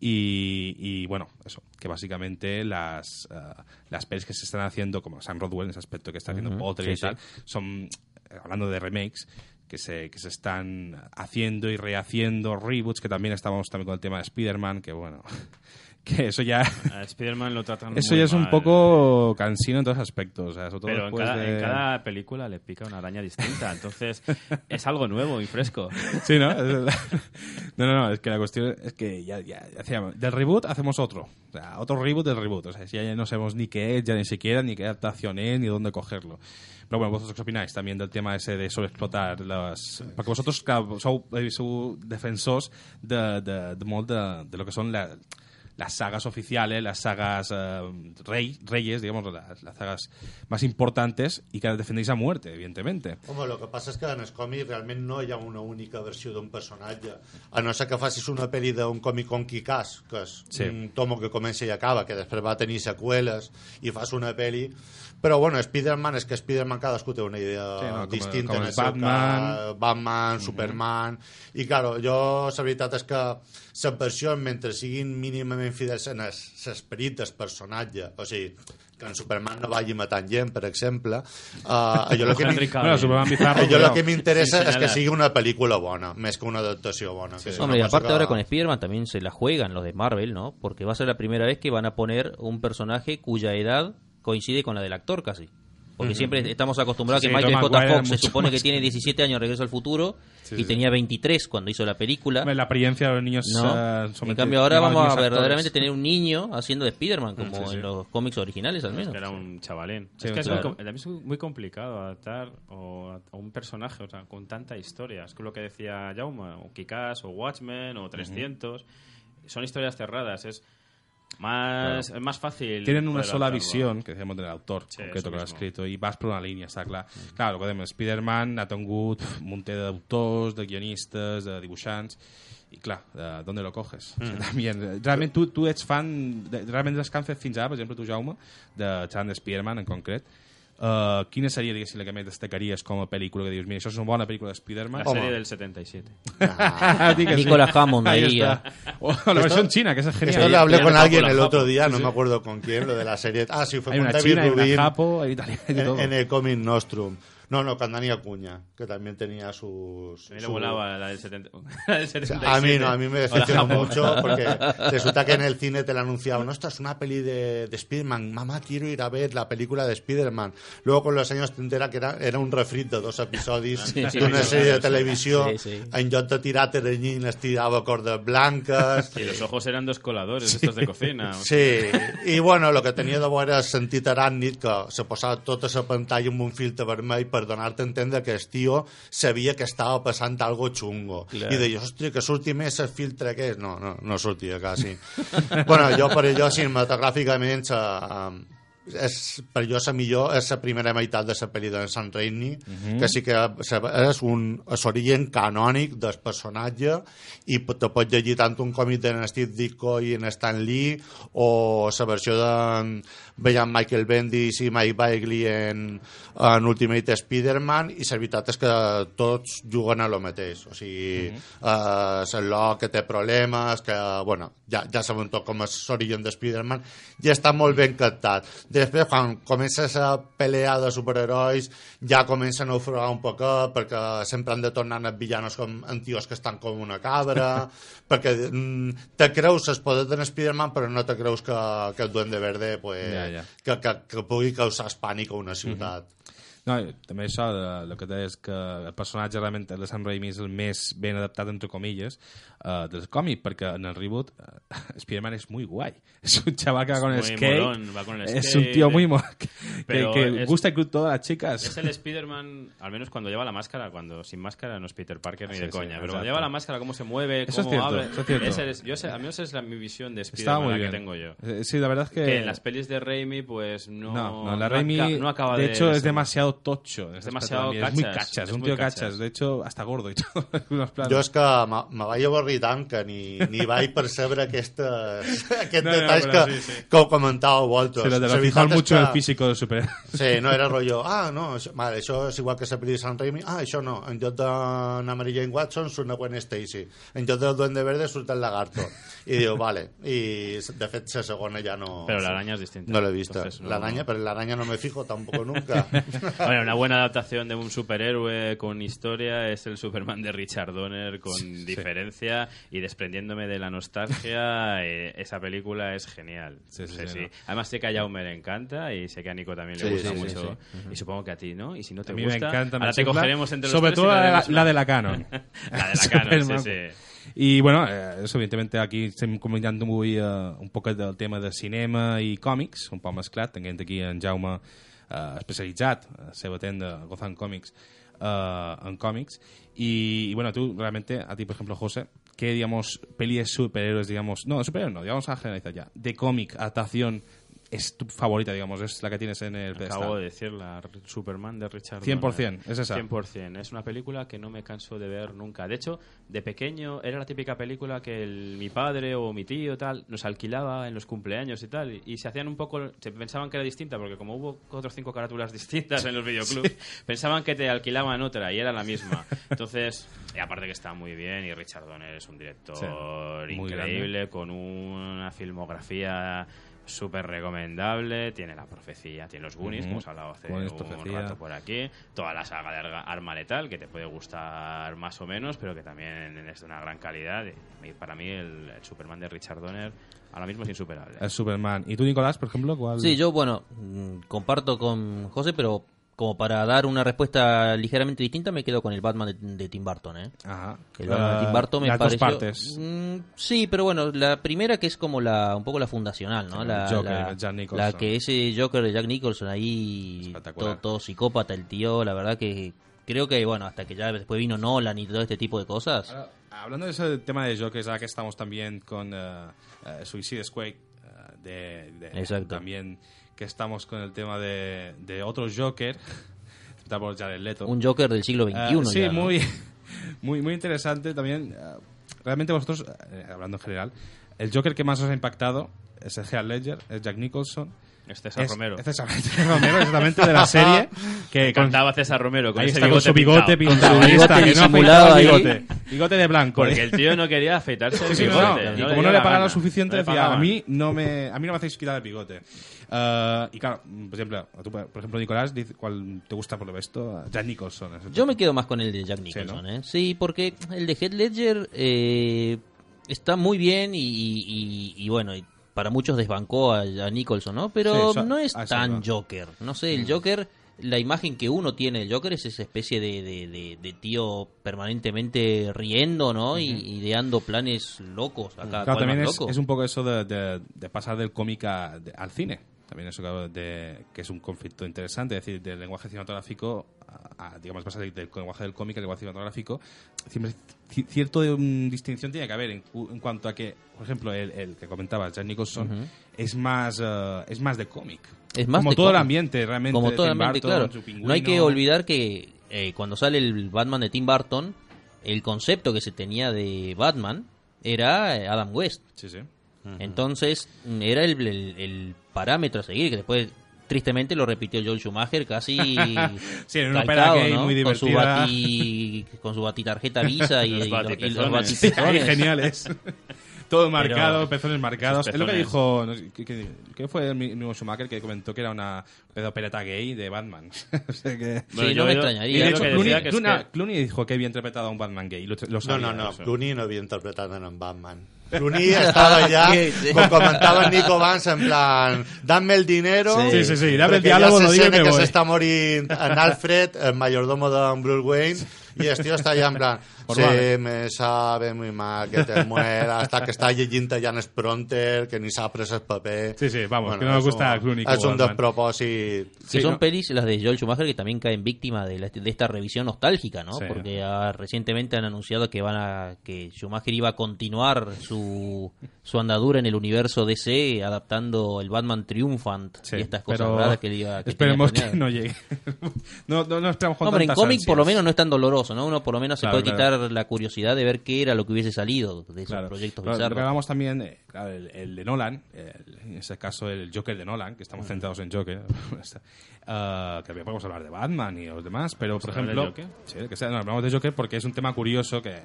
Y, y bueno, eso, que básicamente las, eh, las pelis que se están haciendo, como Sam Rodwell en ese aspecto que está haciendo Ujú, Potter y tal, sí. son, eh, hablando de remakes, que se, que se están haciendo y rehaciendo, reboots, que también estábamos también con el tema de Spider-Man, que bueno, que eso ya... A Spider-Man lo tratan Eso muy ya es un mal. poco cansino en todos aspectos. O sea, sobre todo Pero en cada, de- en cada película le pica una araña distinta, entonces es algo nuevo y fresco. Sí, ¿no? No, no, no, es que la cuestión es que ya, ya hacíamos, del reboot hacemos otro. O sea, otro reboot del reboot. O sea, ya no sabemos ni qué es, ya ni siquiera, ni qué adaptación es, ni dónde cogerlo. Pero bueno, vosotros qué opináis también del tema ese de sobreexplotar las... Porque vosotros, claro, sou, eh, sou defensors de, de, de molt de, de lo que son la, las sagas oficiales, las sagas eh, rey, reyes, digamos, las, las sagas más importantes y que las defendéis a muerte, evidentemente. Home, el que passa és que en els còmics realment no hi ha una única versió d'un personatge. A no ser que facis una pel·li d'un còmic com Kikàs, que és Sí. un tomo que comença i acaba, que després va tenir seqüeles i fas una pel·li... Però, bueno, Spider-Man és que Spider-Man cadascú té una idea Sí, no, com- distinta com en el Batman. cas. Batman, Superman... I, claro, jo, la veritat és que les versions, mentre siguin mínimament fidels en es- l'esperit del personatge, o sigui, que en Superman no vagi matant gent, per exemple, uh, allò el que. Bueno, que m'interessa Sí, és que sigui una pel·lícula bona, més que una adaptació bona. que és una Hombre, y cosa aparte que- ahora con Spider-Man también se la juegan los de Marvel, ¿no? Porque va a ser la primera vez que van a poner un personaje cuya edad coincide con la del actor casi. Porque Ujú. siempre estamos acostumbrados Sí, que sí, Michael J. Fox se supone que tiene 17 años Regreso al Futuro Sí, y sí. tenía 23 cuando hizo la película. La apariencia de los niños No. eh, en cambio ahora vamos a actores. verdaderamente tener un niño haciendo de Spider-Man, como Sí, sí. en los cómics originales al Es menos. que era un chavalín. Sí, es que claro. es, muy, también es muy complicado adaptar o a, a un personaje o sea, con tanta historia. Es que lo que decía Jaume, o Kikás, o Watchmen, o 300. Son historias cerradas. Es más, Claro. más fácil. Tienen una sola adaptarlo. visión, que decíamos del autor Sí, concreto que lo ha escrito, y vas por una línia, està clar. Clar, recordem, Spider-Man ha tingut un munt d'autors, de guionistes, de dibuixants, i clar, de, ¿dónde lo coges? O sigui, Mm. También, realment tu, tu ets fan, de, realment dels que han fet fins ara, per exemple, tu, Jaume, de Chan Spider-Man en concret, Uh, quina seria, diguéssim, la que més destacaries com a pel·lícula que dius, mira, això és una bona pel·lícula de Spider-Man? La serie del 77. Di que sí. Nicolas Hammond ahí, está. O la versión china, que esa es genial. Esto le hablé con alguien el otro día, no me acuerdo con quién, lo de la serie. Ah, sí, fue Hay con una David china, hay una Rubin. japo, hay italiana, hay de en, todo. en el Comic Nostrum. No, no, con Dani Acuña, que también tenía sus... A mí le su- volaba la del, 70, la del O sea, 77. a mí no, a mí me Japón. mucho porque resulta que en el cine te la anunciaban, no, esta es una peli de, de Spider-Man, mamá, quiero ir a ver la película de Spider-Man. Luego con los años te enteras que era, era un refrit de dos episodis Sí, sí, d'una sí, sèrie de sí. televisió, Sí, sí. en lloc de tirar teranyines tirava cordes blanques... Y los ojos eran dos coladores, estos de cocina. Sí, i bueno, el que tenia de bo era sentit aràcnid que se posava tota la pantalla amb un filtre vermell per donar-te a entendre que el tio sabia que estava passant algo xungo. Clar. I deia, hòstia, que surti més el filtre aquest. No, no, no sortia quasi. bueno, jo per allò cinematogràficament eh, és, per jo la millor és la primera meitat de la pel·li de Sam Raimi Mhm. que sí que és un és origen canònic del personatge i te pots llegir tant un còmic de Steve Ditko i en Stan Lee o la versió de veiem Michael Bendis i Mike Bagley en, en Ultimate Spider-Man i la veritat és que tots juguen a lo mateix. O sigui, Mhm. eh, Sherlock que té problemes que, bueno, ja, ja sabem tot com és l'origen de Spider-Man i està molt ben captat. Després quan comença la pelea de superherois ja comencen a ofregar un poquet perquè sempre han de tornar els villanos com en tios que estan com una cabra perquè mm, te creus els poders de Spider-Man però no te creus que, que el Duende Verde pues, Ja, ja. Que, que, que pugui causar pànic a una ciutat No, també això, de, el que deies que el personatge realment de Sam Raimi és el més ben adaptat, entre comilles, uh, del còmic, perquè en el reboot uh, Spider-Man és muy guai. És un chaval que va Es con el skate. molón, va con el es un skate, tío muy que, Pero que es- gusta incluso todas las chicas. Es el Spider-Man, al menos cuando lleva la máscara, cuando sin máscara no es Peter Parker ni Sí, de sí, coña, pero exacto. cuando lleva la máscara, cómo se mueve, Eso es cómo habla. eso es cierto. ese es- yo sé, a mí esa es la, mi visión de Spider-Man que tengo yo. Eh, Sí, la verdad es que... Que en las pelis de Raimi, pues no. No, no, la Raimi, no acaba de de. hecho, es ser- demasiado tocho. en Es demasiado cachas, Es muy cachas, es es un tío cachas. cachas. De hecho, hasta gordo y todo. en algunos planos. Jo és que me, vaig avorrir tant que ni, ni vaig percebre aquestes, aquests No, no, detalls però que, sí, sí. que ho comentàveu vosaltres. Se lo de lo fijar és mucho en el que- físico del super. Sí, no era rotllo, ah, no, això, vale, això és igual que la pel·li de Sam Raimi, ah, això no, en lloc de Mary Jane Watson surt una Gwen Stacy, en lloc del Duende Verde surt el Lagarto. I diu, vale, i de fet la segona ja no... Pero la araña es distinta. No l'he vista. No- La araña, pero la araña no me fijo tampoco nunca. Bueno, una buena adaptación de un superhéroe con historia es el Superman de Richard Donner con Sí. diferencia y desprendiéndome de la nostalgia, eh, esa película es genial. Sí, sí, no. Además sé que a Jaume le encanta y sé que a Nico también le gusta mucho y supongo que a ti, ¿no? Y si no te A mí gusta, me encanta. me ahora te cogeremos entre los Sobre tres todo la, de la, la de la Canon. la de la Canon, sí, sí. I, bueno, eh, aquí estem comentant avui eh, un poc del tema de cinema i còmics, un poc mesclat, tenint aquí en Jaume eh, especialitzat, la seva tenda, Gozan Comics, eh, en còmics, i, i bueno, tu, realmente, a ti, por ejemplo, José, qué, digamos, peli de superhéroes, digamos, no, superhéroes no, digamos a generalizar ya, de cómic, adaptación, es tu favorita, digamos, es la que tienes en el pedestal? Acabo de decir la Superman de Richard 100%, Donner. es esa. 100%. Es una película que no me canso de ver nunca. De hecho, de pequeño era la típica película que el- mi padre o mi tío tal nos alquilaba en los cumpleaños y tal. Y, y se hacían un poco... Se pensaban que era distinta porque como hubo cuatro o cinco carátulas distintas en los videoclubs, pensaban que te alquilaban otra y era la misma. Entonces, y aparte que está muy bien y Richard Donner es un director Sí, increíble con una filmografía súper recomendable, tiene La Profecía, tiene Los Goonies, Ujú. como hemos hablado hace Goonies, un Profecía. rato por aquí, toda la saga de Arma Letal, que te puede gustar más o menos, pero que también es de una gran calidad. Y para mí el, el Superman de Richard Donner ahora mismo es insuperable. El Superman. ¿Y tú, Nicolás, por ejemplo? ¿cuál? Sí, yo, bueno, mm, comparto con José, pero como para dar una respuesta ligeramente distinta, me quedo con el Batman de, de Tim Burton, ¿eh? Ajá. El Batman de Tim Burton me las dos pareció... partes. Mm, sí, pero bueno, la primera que es como la un poco la fundacional, ¿no? El La, Joker, la- el Jack Nicholson. la que ese Joker de Jack Nicholson ahí, todo, todo psicópata el tío, la verdad que creo que, bueno, hasta que ya después vino Nolan y todo este tipo de cosas... Ahora, hablando de ese tema de Joker, ya que estamos también con eh, Suicide Squad, eh, de, de- Exacto. también que estamos con el tema de, de otro Joker, por Jared Leto. Un Joker del siglo XXI Eh, sí, ya, ¿no? muy, muy, muy interesante también. eh, realmente vosotros, eh, hablando en general, el Joker que más os ha impactado es el Heath Ledger, es Jack Nicholson. Es César Romero. Es César César Romero, exactamente, de la serie. Que cantaba César Romero con ahí ese está, con su bigote bigote pintado. Con su ahí está, bigote que no bigote. Bigote de blanco. Porque eh. el tío no quería afeitarse el Sí, sí, bigote. no, no y como no le pagaba lo suficiente, decía, a mí no me, a mí no me hacéis quitar el bigote. Eh, y claro, por ejemplo, tú, por ejemplo, Nicolás, dice, ¿cuál te gusta por lo visto? Jack Nicholson. Yo me quedo más con el de Jack Sí, Nicholson, ¿no? ¿eh? Sí, porque el de Heath Ledger eh, está muy bien y, y- y- y bueno, y para muchos desbancó a, a Nicholson, ¿no? Pero Sí, no es tan. Joker. No sé, el Mm. Joker, la imagen que uno tiene del Joker es esa especie de, de- de- de tío permanentemente riendo, ¿no? Y ideando planes locos. Acá, Claro, también es, loco. es un poco eso de, pasar del cómic a- al cine. También eso de, que es un conflicto interesante, es decir, del lenguaje cinematográfico a, a, digamos, pasar del, del lenguaje del cómic al lenguaje cinematográfico. Siempre ci- cierto mm, distinción tiene que haber en, en cuanto a que, por ejemplo, el, el que comentaba, Jack Nicholson, es más eh, es más de cómic. Es más Como de todo el ambiente, realmente. Como de todo el ambiente, claro. No hay que olvidar que eh, cuando sale el Batman de Tim Burton, el concepto que se tenía de Batman era eh, Adam West. Sí, sí. Entonces, era el, el- el parámetro a seguir, que después tristemente lo repitió Joel Schumacher casi Sí, en una calcado, ¿no? muy con su divertida. bati con su batitarjeta Visa y, Los y- los batipezones. Geniales. Todo Pero- marcado, pezones marcados. Sus Es lo que pezones. dijo. no ¿qué, qué- qué fue el mi- mismo Schumacher que comentó que era una pedopereta gay de Batman? o sea que. Sí, no me extrañaría. Y de hecho, Clooney, decía que es Clooney- que- Clooney dijo que había interpretado a un Batman gay. Lo, lo No, no, no. eso. Clooney no havia interpretat en en Batman. Clooney estava allà, Sí, sí. com comentava el Nico abans, en plan, dame el dinero... Sí, sí, sí, dame el diálogo, l'escena me que voy. s'està morint en Alfred, el mayordomo de Bruce Wayne, i el tio està allà en plan, Se vale. me sabe muy mal que te mueras, hasta que està llegint allà en el pronter, que ni s'ha pres el paper... Sí, sí, vamos, que no me és gusta un- Clooney como un despropòsit... Que son pelis, las de Joel Schumacher, que también caen víctimas de, la- de esta revisión nostálgica, ¿no? Sí. Porque ah, recientemente han anunciado que van a que Schumacher iba a continuar su, su andadura en el universo DC, adaptando el Batman Triumphant Sí, y estas cosas pero raras que le iba que Esperemos que no llegue. no, no, no esperamos con Hombre, en tantas cómic por lo menos no es tan doloroso, ¿no? Uno por lo menos se Claro, puede claro. quitar la curiosidad de ver qué era lo que hubiese salido de esos Claro. proyectos que bizarros. hablamos también, eh, claro, el, el de Nolan, el- en este caso el Joker de Nolan, que estamos centrados en Joker, ah, que podemos hablar de Batman y los demás, pero por ¿Vamos a hablar ejemplo, de sí, que sea, no, hablamos de Joker porque es un tema curioso que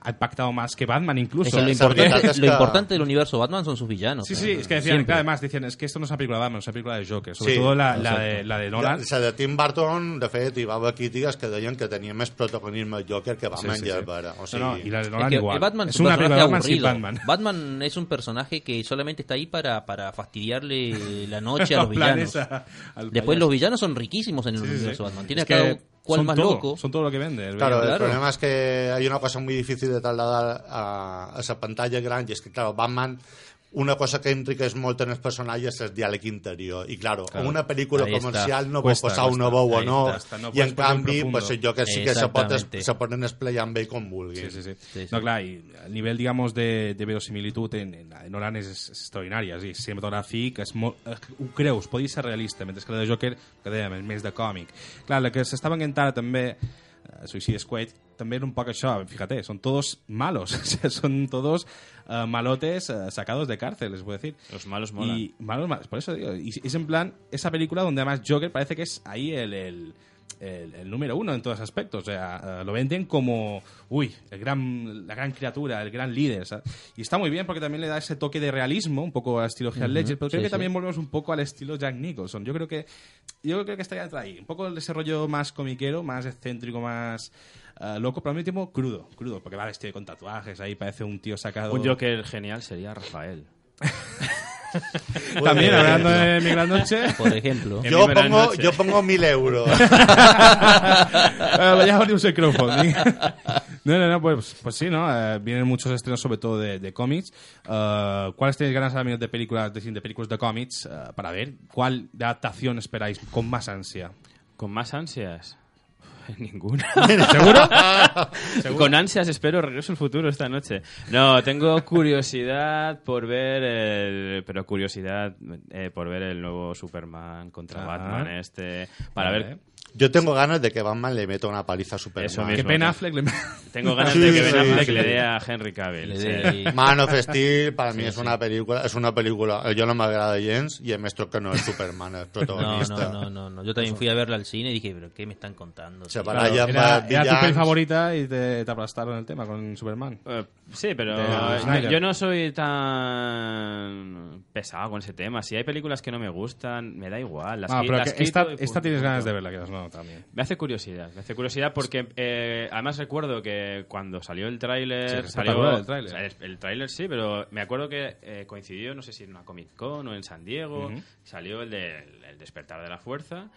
ha impactado más que Batman incluso. Es que lo, importante, es lo importante del universo Batman son sus villanos. Sí, sí, es que decían, que además decían, es que esto no es una película de Batman, es una película de Joker, sobre Sí, todo la, la, de, la de Nolan. La de Tim Burton, de fet, hi va haver crítiques que deien que tenia més protagonisme Joker que Batman Sí, sí, i el. O sigui, no, y la de Es Nolan que igual. Batman es es un una película de Batman sin. Batman. Batman es un personaje que solamente está ahí para, para fastidiarle la noche a Los villanos. Después los villanos son riquísimos en el universo sí. Batman. Tiene Es que son más todo, loco. Son todo lo que vende. el Claro, el Claro. problema es que hay una cosa muy difícil de trasladar a, a esa pantalla grande, y es que, claro, Batman una cosa que enriqueix molt en els personatges és el diàleg interior. I, claro, Claro. en una pel·lícula Ahí está. comercial no Cuesta, pot posar una veu o no, está, no i en canvi, pues, jo que sí que se, pot, se poden esplayar amb ell com vulguin. Sí, sí, sí. No, clar, i el nivell, digamos, de, de verosimilitud en, en, en Nolan és, és extraordinari. És a dir, cinematogràfic, és molt, eh, ho creus, pot ser realista, mentre que la de Joker, que dèiem, és més de còmic. Clar, la que s'estava encantant també, eh, Suicide Squad, també era un poc això, fíjate, son todos malos, o sea, son todos eh, malotes eh, sacados de cárcel, les puedo decir. Los malos molan. Y malos, malos, por eso digo, y es en plan, esa película donde además Joker parece que es ahí el, el, el- el número uno en todos aspectos. O sea, eh, lo venden como, uy, el gran, la gran criatura, el gran líder. ¿sabes? Y está muy bien porque también le da ese toque de realismo, un poco al estilo Heath Ledger, pero creo sí, que sí. también volvemos un poco al estilo Jack Nicholson. Yo creo que, yo creo que estaría ahí. Un poco el desarrollo más comiquero, más excéntrico, más eh, loco, pero al mismo tiempo crudo, crudo, porque va vestido con tatuajes, ahí parece un tío sacado... Un Joker genial sería Rafael. También hablando de Mi Gran Noche. Por ejemplo. Gran pongo, jo pongo mil euros. Eh, ya abrimos el crowdfunding. No, no, no, pues, pues sí, ¿no? Eh, vienen muchos estrenos, sobre todo de, de cómics. Eh, ¿Cuáles tenéis ganas, amigos, de películas de, de películas de cómics eh, para ver? ¿Cuál de adaptación esperáis con más ansia? ¿Con más ansias? Ninguna. ¿Seguro? Con ansias espero Regreso al Futuro esta noche. No, tengo curiosidad por ver el... Pero curiosidad eh, por ver el nuevo Superman contra Ah. Batman este... Para Vale. ver... Yo tengo ganas de que Batman le meta una paliza a Superman. Eso mismo. Que Ben Affleck le... Tengo ganas Sí, de que sí, Ben Affleck sí. le dé a Henry Cavill. Sí. Man of Steel para mí Sí, es una película, es una película, yo no me agrada gens y me que no es Superman el protagonista. no, no, no, no. Yo también fui a verla al cine y dije, pero ¿qué me están contando? Se tío? van a llamar Era, era tu peli favorita y te, te aplastaron el tema con Superman. Eh, sí, pero De yo, Snyder. yo no soy tan pesado con ese tema. Si hay películas que no me gustan, me da igual. Las, Ah, pero las que esta, esta tienes ganas de verla, que no, también. Me hace curiosidad, me hace curiosidad porque eh, además recuerdo que cuando salió el Sí, tráiler, es salió el tráiler. o sea, el, el tráiler sí, pero me acuerdo que eh, coincidió, no sé si en una Comic Con o en San Diego, Ujú. salió el de el despertar de la fuerza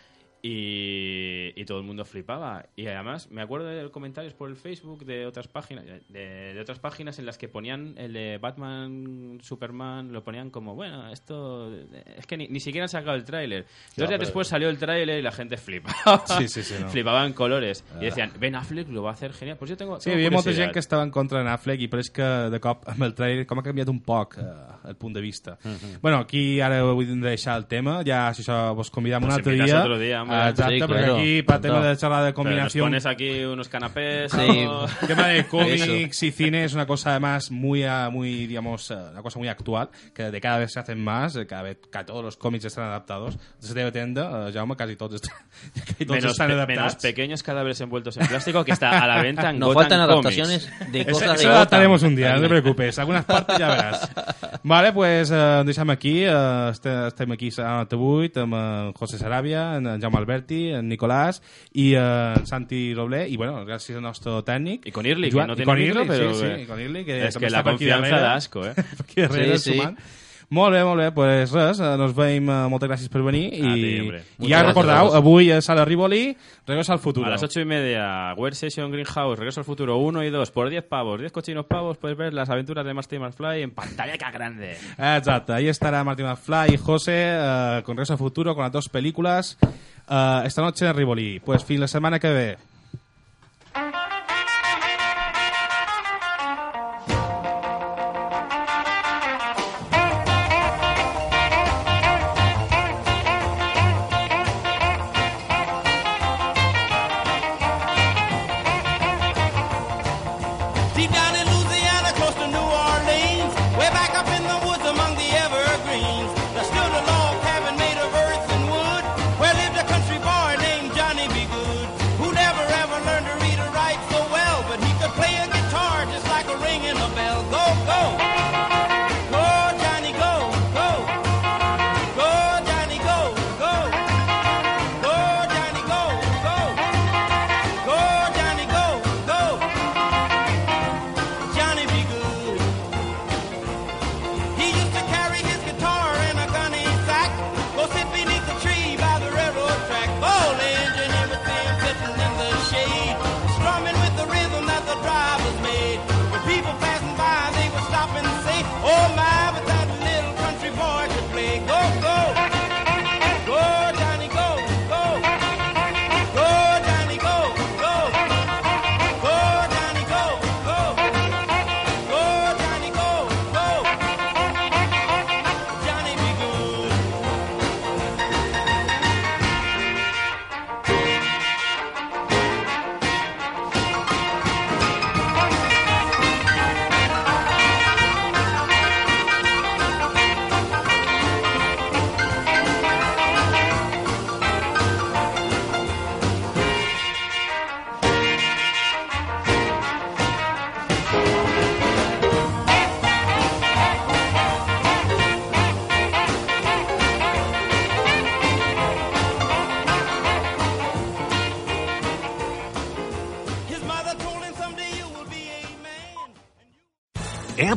y, y todo el mundo flipaba. Y además me acuerdo de comentarios por el Facebook de otras páginas, de, de otras páginas en las que ponían el de Batman, Superman, lo ponían como, bueno, esto es que ni, ni siquiera han sacado el tráiler. Dos días después salió el tráiler y la gente flipaba. Sí, sí, sí, no. Flipaba en colores. Ah. Y decían, Ben Affleck lo va a hacer genial. Pues yo tengo. Sí, hi havia molta curiosidad. gent que estava en contra de Affleck i però és que de cop amb el trailer com ha canviat un poc eh, el punt de vista. Mhm. Bueno, aquí ara vull deixar el tema, ja si això vos convidam un altre dia. otro día, Ah, Exacte, Sí, perquè claro. aquí per tema de xerrar de Pero nos combinació pones aquí unos canapés. Sí. algo. El tema de cómics y cine es una cosa además muy, ah, muy digamos, eh, una cosa muy actual, que de cada vez se hacen más, cada vez que todos los cómics están adaptados. Se debe tender, eh, Jaume, casi todos, están, casi todos Menos, están adaptados. menos pequeños cadáveres envueltos en plástico que está a la venta en Nos Gotham faltan Comics. adaptaciones de Eso, cosas de eso lo adaptaremos un día, no te preocupes. Algunas partes ya verás. Vale, pues eh, deixem aquí. Eh, este- estem aquí a 98 amb en José Sarabia, en Jaume Alberti, en Nicolás i eh, en Santi Roblé. I bueno, gràcies al nostre tècnic. Y con Irli, Joan- que no i tiene con micro, sí, sí, i con Irli, que Es també que la asco, eh? Per aquí darrere, Sí, sí. sumant. Molt bé, molt bé, pues res, eh, nos veiem, eh, moltes gràcies per venir i, hombre. i ja recordeu, avui a Sala Rivoli, Regreso al Futuro. A las ocho y media, Weird Session Greenhouse, Regreso al Futuro 1 y 2, por 10 pavos, 10 cochinos pavos, puedes ver las aventuras de Marty McFly en pantalla que grande. Exacto, ahí estará Martín McFly y José eh, con Regreso al Futuro, con las dos películas. eh, esta noche en Rivoli. Pues fin la semana que ve.